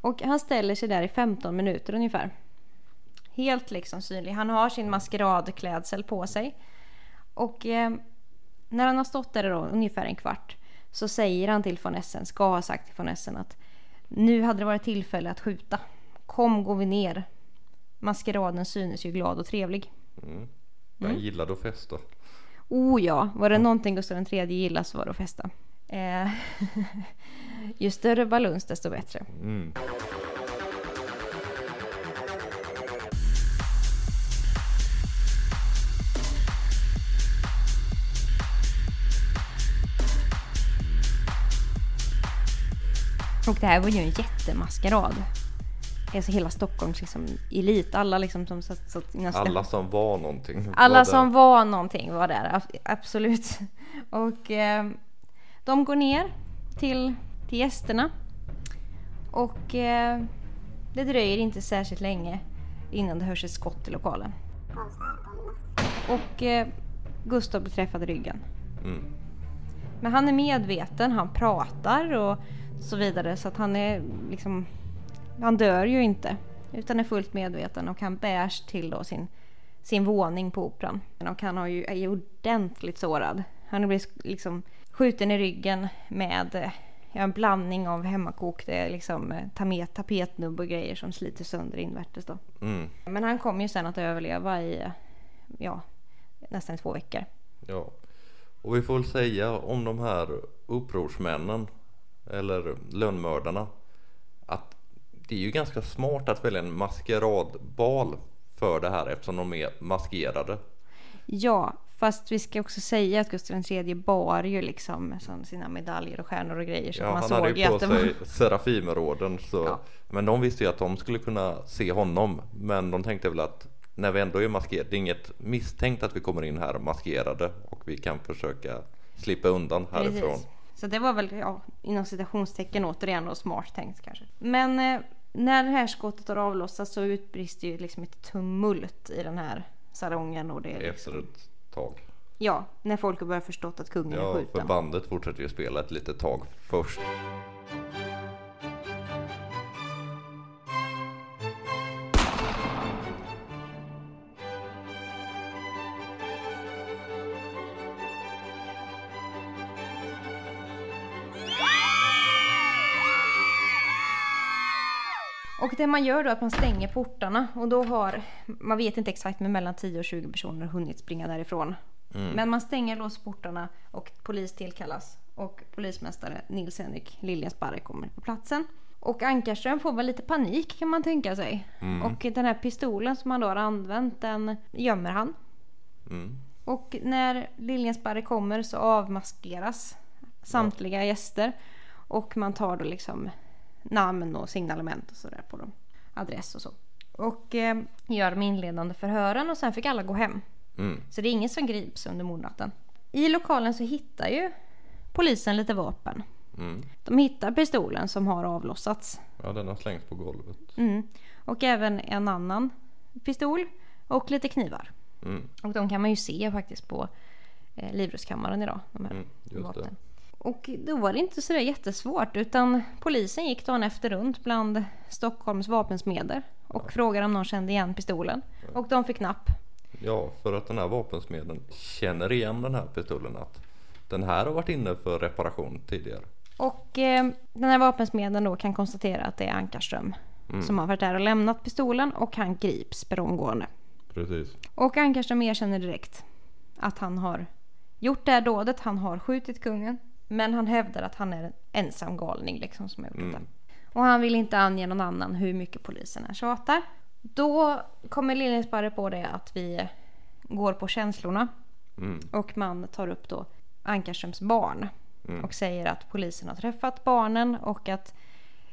B: Och han ställer sig där i 15 minuter ungefär. Helt liksom synlig. Han har sin maskeradklädsel på sig. Och eh, när han har stått där då, ungefär en kvart så säger han till von Essen, ska ha sagt till von Essen att nu hade det varit tillfälle att skjuta. Kom går vi ner. Maskeraden synes ju glad och trevlig.
A: Mm. Den gillade att festa.
B: Oh ja, var det någonting Gustav III gillade så var det att festa. Eh, ju större baluns desto bättre.
A: Mm.
B: Och det här var ju en jättemaskerad. Alltså hela Stockholms liksom elit, alla liksom som satt, satt nästan-
A: Alla som var någonting.
B: alla
A: var
B: som var någonting var där, ab- absolut. Och eh, de går ner till, till gästerna. Och eh, det dröjer inte särskilt länge innan det hörs ett skott i lokalen. Och eh, Gustav blir träffad i ryggen.
A: Mm.
B: Men han är medveten, han pratar och så vidare så att han är liksom Han dör ju inte utan är fullt medveten och han bärs till då sin, sin våning på operan. Och han har ju, är ju ordentligt sårad. Han blivit liksom skjuten i ryggen med ja, en blandning av hemmakok, det är liksom eh, tamet, tapetnubb och grejer som sliter sönder invärtes då.
A: Mm.
B: Men han kommer ju sen att överleva i ja, nästan två veckor.
A: Ja. Och vi får väl säga om de här upprorsmännen eller lönnmördarna att det är ju ganska smart att välja en maskeradbal för det här eftersom de är maskerade.
B: Ja, fast vi ska också säga att Gustav III bar ju liksom som sina medaljer och stjärnor och grejer. Så
A: Ja,
B: man
A: han
B: såg
A: hade
B: ju
A: på
B: det var...
A: sig Serafimerorden så
B: Ja.
A: Men de visste ju att de skulle kunna se honom Men de tänkte väl att när vi ändå är maskerade, det är inget misstänkt att vi kommer in här maskerade och vi kan försöka slippa undan härifrån.
B: Precis. Så det var väl ja, inom citationstecken återigen då smart tänkt kanske. Men eh, när det här skottet har avlossats så utbrister ju liksom ett tumult i den här salongen. Och det är liksom,
A: Efter ett tag.
B: ja, när folk har börjat förstått att kungen är
A: Ja, för
B: skjuten.
A: bandet fortsätter ju spela ett litet tag först.
B: Och det man gör då är att man stänger portarna och då har, man vet inte exakt men mellan 10 och 20 personer hunnit springa därifrån. Men man stänger låsportarna och polis tillkallas och polismästare Nils-Henrik Liljensparre kommer på platsen. Och Ankarström får väl lite panik kan man tänka sig. Och den här pistolen som han då har använt den gömmer han.
A: Mm.
B: Och när Liljensparre kommer så avmaskeras samtliga gäster. Och man tar då liksom namn och signalement och sådär på dem. Adress och så. Och eh, gör de inledande förhören och sen fick alla gå hem.
A: Mm.
B: Så det är ingen som grips under mordnatten. I lokalen så hittar ju polisen lite vapen.
A: Mm.
B: De hittar pistolen som har avlossats.
A: Ja, den har slängts på golvet.
B: Mm. Och även en annan pistol och lite knivar.
A: Mm,
B: Och de kan man ju se faktiskt på eh, livrustkammaren idag. De här
A: mm,
B: vapnen. Och då var det inte så där jättesvårt utan polisen gick dagen efter runt bland Stockholms vapensmeder och frågade om någon kände igen pistolen. Och de fick napp.
A: Ja, för att den här vapensmeden känner igen den här pistolen att den här har varit inne för reparation tidigare.
B: Och eh, den här vapensmeden då kan konstatera att det är Ankarström som har varit där och lämnat pistolen och han grips per omgående.
A: Precis.
B: Och Ankarström erkänner direkt att han har gjort det här dådet. Han har skjutit kungen. Men han hävdar att han är en ensam galning liksom som har gjort
A: Mm.
B: det. Och han vill inte ange någon annan hur mycket polisen än tjatar. Då kommer Liljesparre på det att vi går på känslorna.
A: Mm,
B: Och man tar upp då Ankarströms barn.
A: Mm.
B: Och säger att polisen har träffat barnen och att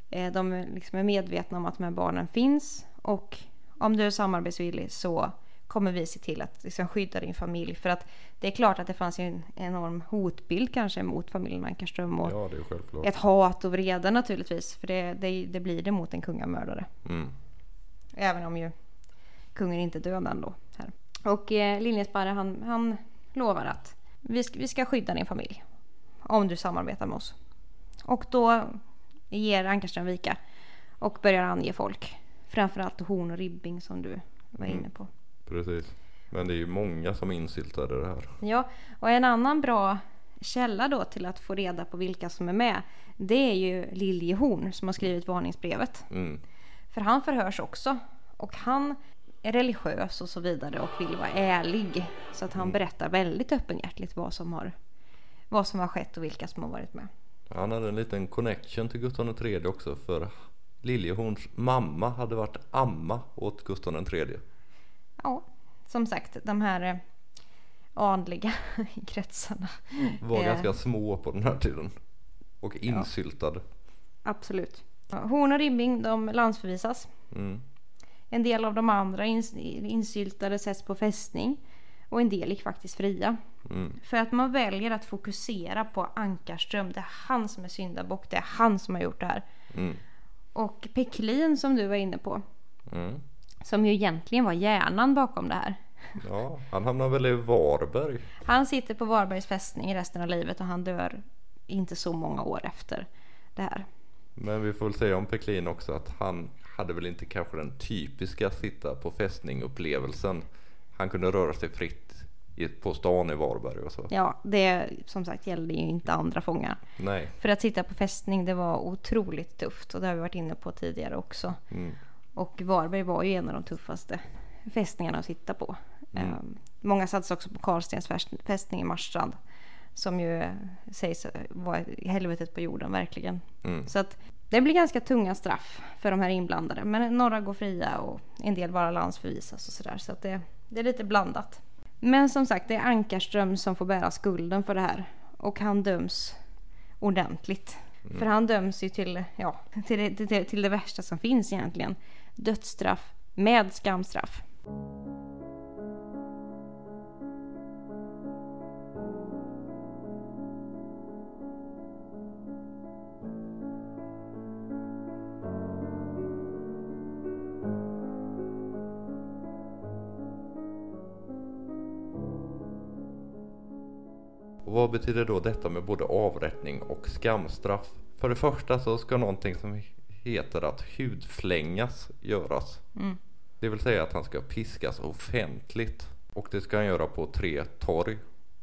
B: eh, de liksom är medvetna om att de här barnen finns. Och om du är samarbetsvillig så kommer vi se till att liksom skydda din familj. För att det är klart att det fanns en enorm hotbild kanske mot familjen Ankarström. Och
A: ja, det är självklart.
B: ett hat och vrede naturligtvis. För det, det, det blir det mot en kungamördare.
A: Mm,
B: Även om ju kungen inte är död ändå. Här. Och eh, Liljesparre han, han lovar att vi ska, vi ska skydda din familj. Om du samarbetar med oss. Och då ger Ankarström vika. Och börjar ange folk. Framförallt Horn och Ribbing som du var
A: Mm.
B: inne på.
A: Precis. Men det är ju många som är insyltade i det här.
B: Ja, och en annan bra källa då till att få reda på vilka som är med. Det är ju Liljehorn som har skrivit varningsbrevet.
A: Mm,
B: För han förhörs också. Och han är religiös och så vidare och vill vara ärlig. Så att han berättar väldigt öppenhjärtigt vad som har, vad som har skett och vilka som har varit med.
A: Han hade en liten connection till Gustav III också för Liljehorns mamma hade varit amma åt Gustav III.
B: Ja, som sagt de här eh, adliga kretsarna.
A: Var
B: Eh.
A: ganska små på den här tiden. Och insyltade.
B: Absolut. Horn och Ribbing de landsförvisas.
A: Mm,
B: En del av de andra ins- insyltade sätts på fästning. Och en del gick faktiskt fria.
A: mm,
B: För att man väljer att fokusera på Ankarström. Det är han som är syndabock. Det är han som har gjort det här.
A: mm,
B: Och Peklin som du var inne på.
A: mm.
B: Som ju egentligen var hjärnan bakom det här.
A: Ja, han hamnar väl i Varberg.
B: Han sitter på Varbergs fästning resten av livet och han dör inte så många år efter det här.
A: Men vi får väl säga om Peklin också att han hade väl inte kanske den typiska sitta på fästning-upplevelsen. Han kunde röra sig fritt på stan i Varberg och så.
B: Ja, det som sagt gällde ju inte andra fångar.
A: Nej.
B: För att sitta på fästning det var otroligt tufft och det har vi varit inne på tidigare också.
A: Mm.
B: Och Varberg var ju en av de tuffaste fästningarna att sitta på. Ehm, många sattes också på Karlstens fäst- fästning i Marstrand. Som ju sägs vara helvetet på jorden verkligen.
A: Mm.
B: Så att det blir ganska tunga straff för de här inblandade. Men några går fria och en del bara landsförvisas och sådär. Så att det, det är lite blandat. Men som sagt, det är Ankarström som får bära skulden för det här. Och han döms ordentligt. För han döms ju till, ja, till, det, till, till det värsta som finns egentligen. Dödsstraff med skamstraff.
A: Och vad betyder då detta med både avrättning och skamstraff? För det första så ska någonting som heter att hudflängas göras.
B: Mm.
A: Det vill säga att han ska piskas offentligt. Och det ska han göra på tre torg.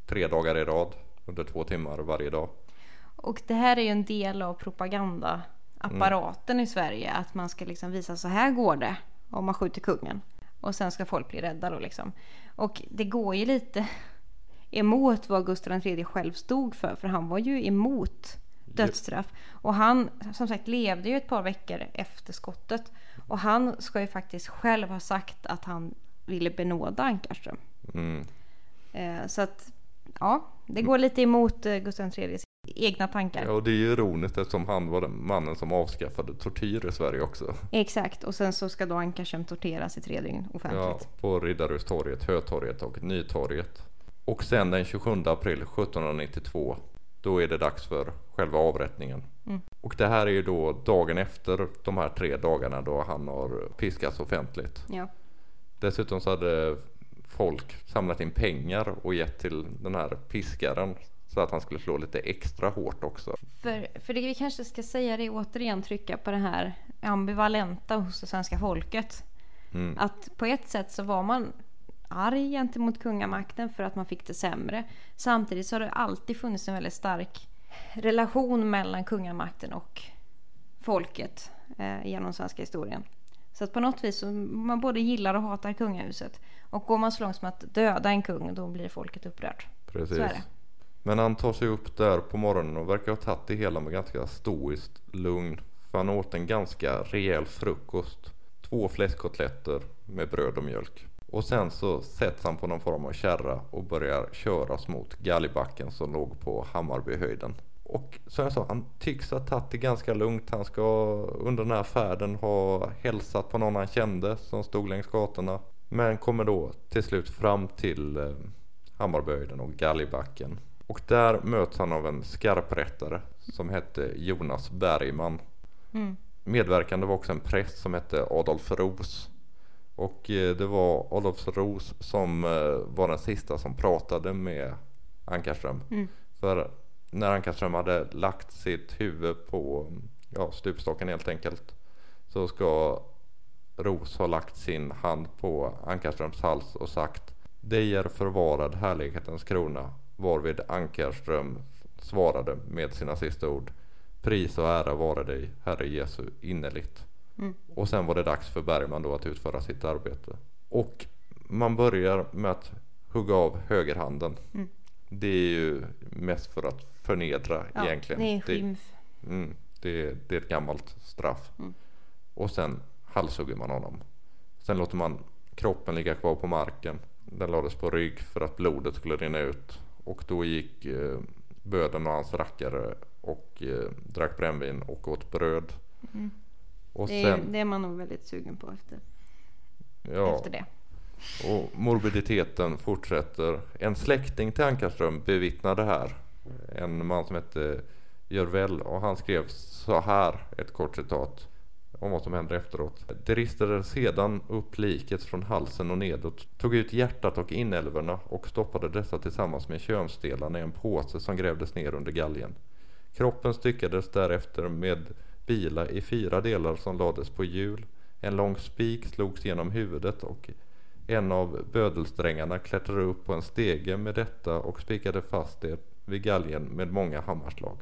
A: Tre dagar i rad. Under två timmar varje dag.
B: Och det här är ju en del av propagandaapparaten i Sverige. Att man ska liksom visa så här går det om man skjuter kungen. Och sen ska folk bli rädda då liksom. Och det går ju lite emot vad Gustav III själv stod för. För han var ju emot dödsstraff. Och han som sagt levde ju ett par veckor efter skottet. Och han ska ju faktiskt själv ha sagt att han ville benåda Ankarström.
A: Mm.
B: Eh, så att ja, det går lite emot eh, Gustav IIIs egna tankar.
A: Ja, och det är ju ironiskt eftersom han var den mannen som avskaffade tortyr i Sverige också.
B: Exakt, och sen så ska då Ankarström torteras i tre dygn
A: Ja,
B: offentligt.
A: på Riddarhustorget, Hötorget och Nytorget. Och sen den 27 april 1792 då är det dags för själva avrättningen.
B: Mm.
A: Och det här är ju då dagen efter de här tre dagarna då han har piskats offentligt.
B: Ja.
A: Dessutom så hade folk samlat in pengar och gett till den här piskaren så att han skulle slå lite extra hårt också.
B: För, för det vi kanske ska säga det är återigen trycka på det här ambivalenta hos det svenska folket.
A: Mm.
B: Att på ett sätt så var man arg gentemot kungamakten för att man fick det sämre. Samtidigt så har det alltid funnits en väldigt stark relation mellan kungamakten och folket eh, genom svenska historien. Så att på något vis så man både gillar och hatar kungahuset. Och går man så långt som att döda en kung då blir folket upprört.
A: Precis. Men han tar sig upp där på morgonen och verkar ha tagit det hela med ganska stoiskt lugn. För han åt en ganska rejäl frukost. Två fläskkotletter med bröd och mjölk. Och sen så sätts han på någon form av kärra och börjar köras mot Gallibacken som låg på Hammarbyhöjden. Och som jag sa, han tycks ha tagit det ganska lugnt. Han ska under den här färden ha hälsat på någon han kände som stod längs gatorna. Men kommer då till slut fram till eh, Hammarbyhöjden och Gallibacken. Och där möts han av en skarprättare som hette Jonas Bergman.
B: Mm.
A: Medverkande var också en präst som hette Adolf Roos. Och eh, det var Adolf Roos som eh, var den sista som pratade med Ankarström.
B: Mm.
A: För när Ankarström hade lagt sitt huvud på ja, stupstocken helt enkelt. Så ska Roos ha lagt sin hand på Ankarströms hals och sagt Dig är förvarad härlighetens krona. Varvid Ankarström svarade med sina sista ord. Pris och ära vare dig, Herre Jesu, innerligt.
B: Mm.
A: Och sen var det dags för Bergman då att utföra sitt arbete. Och man börjar med att hugga av högerhanden.
B: Mm.
A: Det är ju mest för att förnedra
B: Ja,
A: egentligen.
B: det är en
A: det,
B: skymf.
A: mm, det, det är ett gammalt straff.
B: Mm.
A: Och sen halshugger man honom. Sen låter man kroppen ligga kvar på marken. Den lades på rygg för att blodet skulle rinna ut. Och då gick eh, böden och hans rackare och eh, drack brännvin och åt bröd.
B: Mm.
A: Och
B: Det, är,
A: sen,
B: det är man nog väldigt sugen på efter,
A: ja,
B: efter det.
A: och morbiditeten fortsätter. En släkting till Ankarström bevittnar det här. En man som hette Jörvel och han skrev så här, ett kort citat om vad som händer efteråt. Det ristade sedan upp liket från halsen och nedåt, tog ut hjärtat och inälvorna och stoppade dessa tillsammans med könsdelarna i en påse som grävdes ner under galgen. Kroppen styckades därefter med bila i fyra delar som lades på hjul. En lång spik slogs genom huvudet och en av bödelsträngarna klättrade upp på en stege med detta och spikade fast det vid galgen med många hammarslag.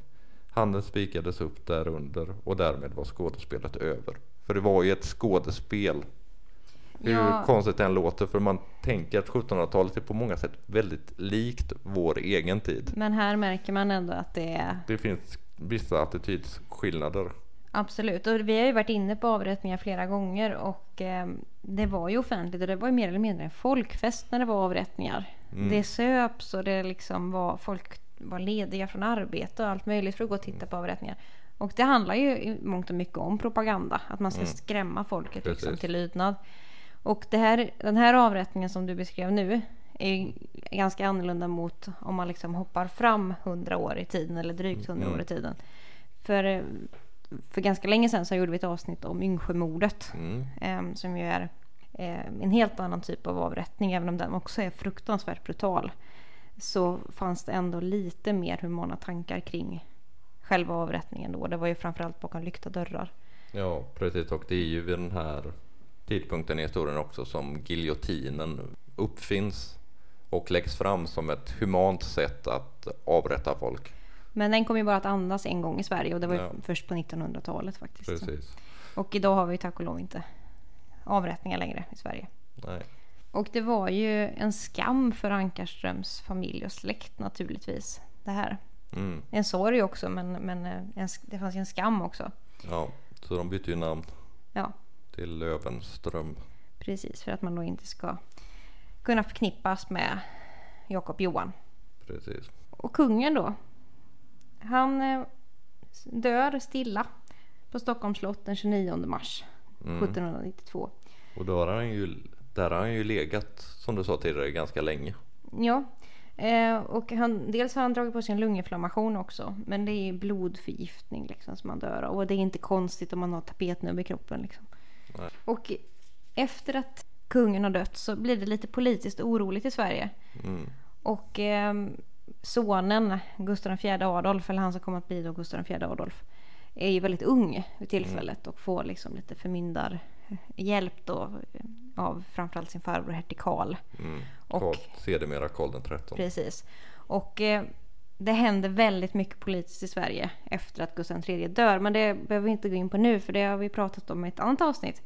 A: Handen spikades upp därunder och därmed var skådespelet över. För det var ju ett skådespel. Hur
B: Ja.
A: konstigt än låter för man tänker att 1700-talet är på många sätt väldigt likt vår egen tid.
B: Men här märker man ändå att det är
A: Det finns vissa attitydsskillnader.
B: Absolut. Och vi har ju varit inne på avrättningar flera gånger och eh, det var ju offentligt och det var ju mer eller mindre en folkfest när det var avrättningar.
A: Mm.
B: Det söps och det liksom var folk var lediga från arbete och allt möjligt för att gå och titta på avrättningar. Och det handlar ju i mångt och mycket om propaganda. Att man ska
A: Mm.
B: skrämma folket liksom till lydnad. Och det här, den här avrättningen som du beskrev nu är ganska annorlunda mot om man liksom hoppar fram 100 år i tiden eller drygt 100 år
A: Mm.
B: i tiden. För, för ganska länge sedan så gjorde vi ett avsnitt om Yngsjömordet.
A: Mm.
B: Eh, som ju är eh, en helt annan typ av avrättning. Även om den också är fruktansvärt brutal. Så fanns det ändå lite mer humana tankar kring själva avrättningen då. Det var ju framförallt bakom lyckta dörrar.
A: Ja, precis. Och det är ju vid den här tidpunkten i historien också som giljotinen uppfinns och läggs fram som ett humant sätt att avrätta folk.
B: Men den kom ju bara att andas en gång i Sverige och det var ju
A: Ja.
B: först på 1900-talet faktiskt.
A: Precis.
B: Och idag har vi tack och lov inte avrättningar längre i Sverige.
A: Nej.
B: Och det var ju en skam för Ankarströms familj och släkt naturligtvis. Det här.
A: Mm.
B: En sorg också men, men eh, en, det fanns ju en skam också.
A: Ja, så de bytte ju namn
B: Ja,
A: till Lövenström.
B: precis. För att man då inte ska kunna förknippas med Jakob Johan.
A: Precis.
B: Och kungen då. Han eh, dör stilla på Stockholms slott den 29 mars
A: Mm.
B: 1792.
A: Och då har han ju, där har han ju legat som du sa tidigare ganska länge.
B: Ja, Eh, och han, dels har han dragit på sig en lunginflammation också. Men det är blodförgiftning liksom som man dör av. Och det är inte konstigt om man har tapetnubb i kroppen. Liksom.
A: Nej.
B: Och efter att kungen har dött så blir det lite politiskt oroligt i Sverige.
A: Mm.
B: Och eh, sonen, Gustav IV Adolf, eller han som kommer att bli då Gustav IV Adolf, är ju väldigt ung vid tillfället och får liksom lite förmyndarhjälp då av framförallt sin farbror hertig Karl.
A: Mm.
B: Och-
A: Karl, sedermera Karl den trettonde.
B: Precis. Och eh, det händer väldigt mycket politiskt i Sverige efter att Gustav III dör. Men det behöver vi inte gå in på nu för det har vi pratat om i ett annat avsnitt.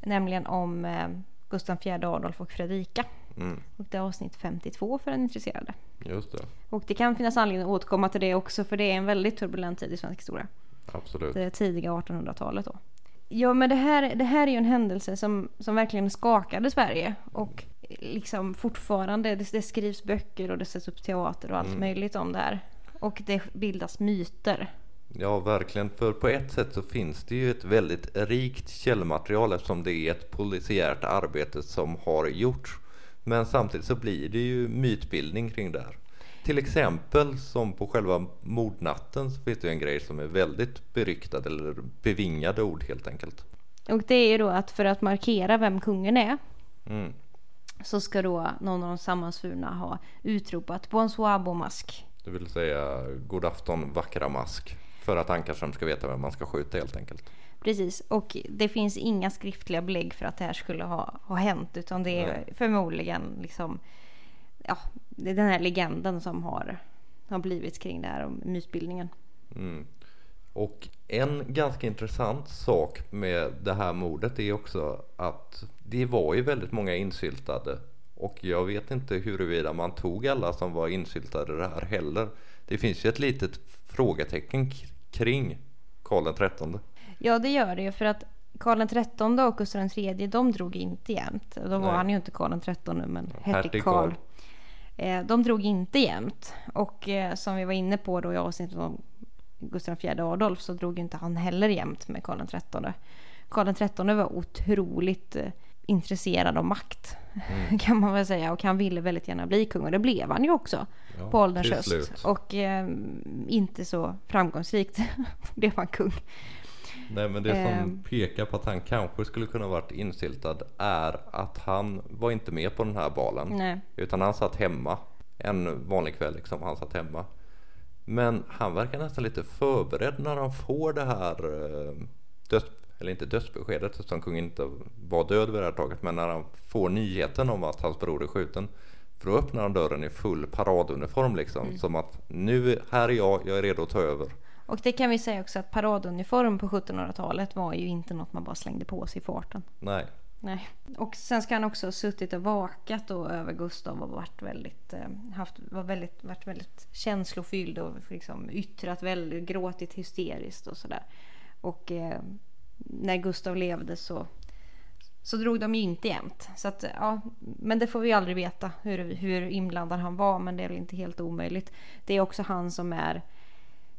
B: Nämligen om eh, Gustav IV Adolf och Fredrika.
A: Mm.
B: Och det är avsnitt 52 för den intresserade.
A: Just det,
B: Och det kan finnas anledning att återkomma till det också för det är en väldigt turbulent tid i svensk historia.
A: absolut.
B: Det tidiga 1800-talet då. Ja men det här, det här är ju en händelse som, som verkligen skakade Sverige. Och liksom fortfarande, det, det skrivs böcker och det sätts upp teater och allt
A: Mm.
B: möjligt om det här. Och det bildas myter.
A: Ja, verkligen. För på ett sätt så finns det ju ett väldigt rikt källmaterial eftersom det är ett polisiärt arbete som har gjorts. Men samtidigt så blir det ju mytbildning kring det här. Till exempel som på själva mordnatten så finns det ju en grej som är väldigt beryktad eller bevingade ord helt enkelt.
B: Och det är ju då att för att markera vem kungen är
A: Mm.
B: så ska då någon av de sammansvurna ha utropat Bonsoir Beaumasque.
A: Det vill säga god afton vackra mask. För att Ankarström ska veta vem man ska skjuta helt enkelt.
B: Precis, och det finns inga skriftliga belägg för att det här skulle ha, ha hänt utan det är förmodligen liksom ja, det är den här legenden som har, har blivit kring det här om mytbildningen.
A: Mm. Och en ganska intressant sak med det här mordet är också att det var ju väldigt många insyltade och jag vet inte huruvida man tog alla som var insyltade det här heller. Det finns ju ett litet frågetecken kring Karl trettonde.
B: Ja, det gör det ju för att Karl XIII och Gustav III de drog inte jämt. Då var
A: Nej.
B: han ju inte Karl XIII men
A: hertig Karl.
B: Eh, de drog inte jämt. Och eh, som vi var inne på då i avsnittet om Gustav IV Adolf så drog inte han heller jämt med Karl XIII. Karl XIII var otroligt eh, intresserad av makt kan man väl säga och han ville väldigt gärna bli kung och det blev han ju också
A: Ja,
B: på ålderns höst. Och eh, inte så framgångsrikt blev han kung.
A: Nej men det som
B: Ehm.
A: pekar på att han kanske skulle kunna varit insyltad är att han var inte med på den här balen.
B: Nej.
A: Utan han satt hemma en vanlig kväll liksom. Han satt hemma. Men han verkar nästan lite förberedd när han får det här eh, döds, eller inte dödsbeskedet eftersom kungen inte var död vid det här taget. Men när han får nyheten om att hans bror är skjuten. För då öppnar han dörren i full paraduniform liksom. Som att nu, här är jag, jag är redo att ta över.
B: Och det kan vi säga också att paraduniform på 1700-talet var ju inte något man bara slängde på sig i farten.
A: Nej,
B: Nej. Och sen ska han också ha suttit och vakat då över Gustav och varit väldigt, eh, haft, var väldigt, varit väldigt känslofylld och liksom yttrat väldigt, gråtit hysteriskt och sådär. Och eh, när Gustav levde så, så drog de ju inte jämt. Så att, ja, men det får vi aldrig veta hur, hur inblandad han var men det är väl inte helt omöjligt. Det är också han som är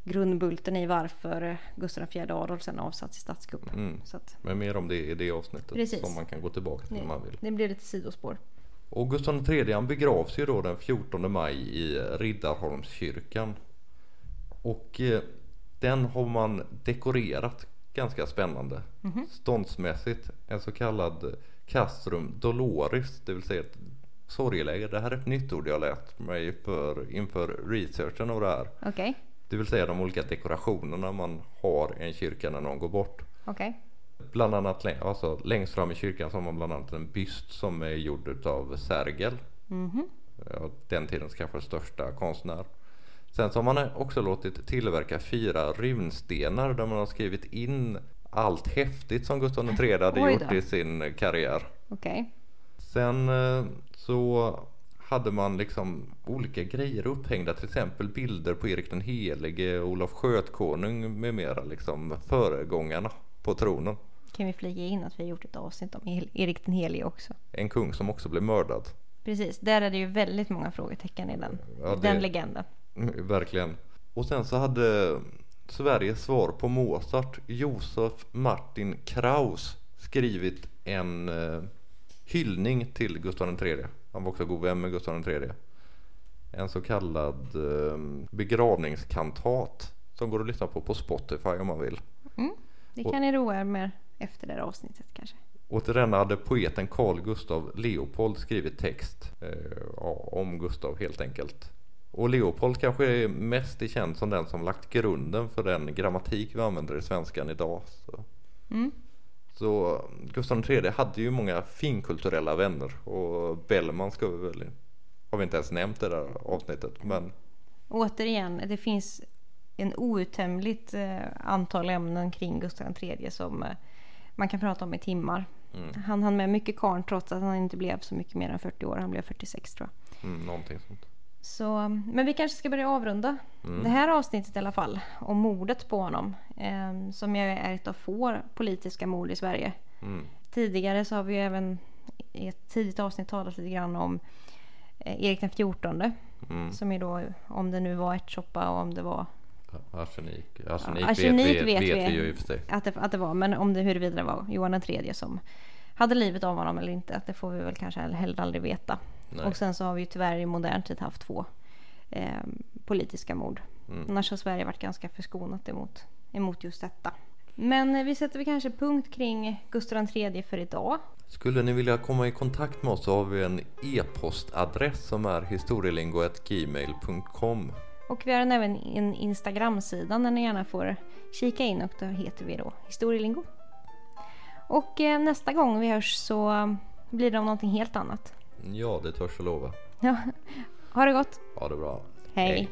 B: grundbulten i varför Gustav IV Adolf sen avsatts i statskuppen.
A: Mm. Men mer om det i det avsnittet
B: Precis.
A: som man kan gå tillbaka till om man vill.
B: det blir lite sidospår.
A: Och Gustav III han begravs ju då den 14 maj i Riddarholmskyrkan. Och eh, den har man dekorerat ganska spännande. Ståndsmässigt en så kallad castrum doloris, det vill säga ett sorgeläger. Det här är ett nytt ord jag lärt mig för, inför researchen av det här.
B: Okej,
A: Det vill säga de olika dekorationerna man har i en kyrka när någon går bort.
B: okej.
A: Bland annat alltså, längst fram i kyrkan så har man bland annat en byst som är gjord av Sergel.
B: Mhm.
A: Ja, den tidens kanske största konstnär. Sen så har man också låtit tillverka fyra runstenar där man har skrivit in allt häftigt som Gustav III hade gjort i sin karriär.
B: Okej.
A: Sen eh, så hade man liksom olika grejer upphängda, till exempel bilder på Erik den helige, Olof Skötkonung med mera, liksom föregångarna på tronen.
B: Kan vi flika in att vi har gjort ett avsnitt om Erik den helige också.
A: En kung som också blev mördad.
B: Precis, där är det ju väldigt många frågetecken i den,
A: Ja,
B: i den
A: det-
B: legenden.
A: Mm, Verkligen. Och sen så hade Sveriges svar på Mozart, Josef Martin Kraus, skrivit en eh, hyllning till Gustav III. Han var också god vän med Gustav III. en så kallad eh, begravningskantat som går att lyssna på på Spotify om man vill.
B: Det
A: Och-
B: kan ni roa er med efter det här avsnittet kanske.
A: Och till den hade poeten Carl Gustav Leopold skrivit text eh, om Gustav helt enkelt. Och Leopold kanske är mest känd som den som lagt grunden för den grammatik vi använder i svenskan idag.
B: Mm.
A: Så Gustav III hade ju många finkulturella vänner och Bellman ska vi väl, har vi inte ens nämnt det där avsnittet men
B: Återigen, det finns en outtömligt eh, antal ämnen kring Gustav III som eh, man kan prata om i timmar.
A: mm,
B: Han hann med mycket karn trots att han inte blev så mycket mer än 40 år. Han blev 46 tror jag.
A: mm, någonting sånt.
B: Så, men vi kanske ska börja avrunda
A: Mm.
B: det här avsnittet i alla fall. Om mordet på honom. Eh, som ju är ett av få politiska mord i Sverige.
A: Mm.
B: Tidigare så har vi ju även i ett tidigt avsnitt talat lite grann om eh, Erik den XIV.
A: Mm.
B: Som är då, om det nu var ärtsoppa och om det var
A: Arsenik, arsenik,
B: Ja, arsenik
A: vet, vi,
B: vet
A: vet,
B: vi.
A: vi ju i och för sig.
B: att det, att det var, men om det huruvida det var Johan den tredje som hade livet av honom eller inte, att det får vi väl kanske heller aldrig veta.
A: Nej.
B: Och sen så har vi ju tyvärr i modern tid haft två eh, politiska mord.
A: Mm.
B: Annars har Sverige varit ganska förskonat emot, emot just detta. Men eh, vi sätter väl kanske punkt kring Gustav III för idag.
A: Skulle ni vilja komma i kontakt med oss så har vi en e-postadress som är historielingo.gmail.com
B: Och vi har även en Instagram-sida där ni gärna får kika in och då heter vi då Historielingo. Och eh, nästa gång vi hörs så blir det om någonting helt annat.
A: Ja, det törs jag lova.
B: Ja, ha det gott!
A: Ha det bra.
B: Hej.
A: Hej.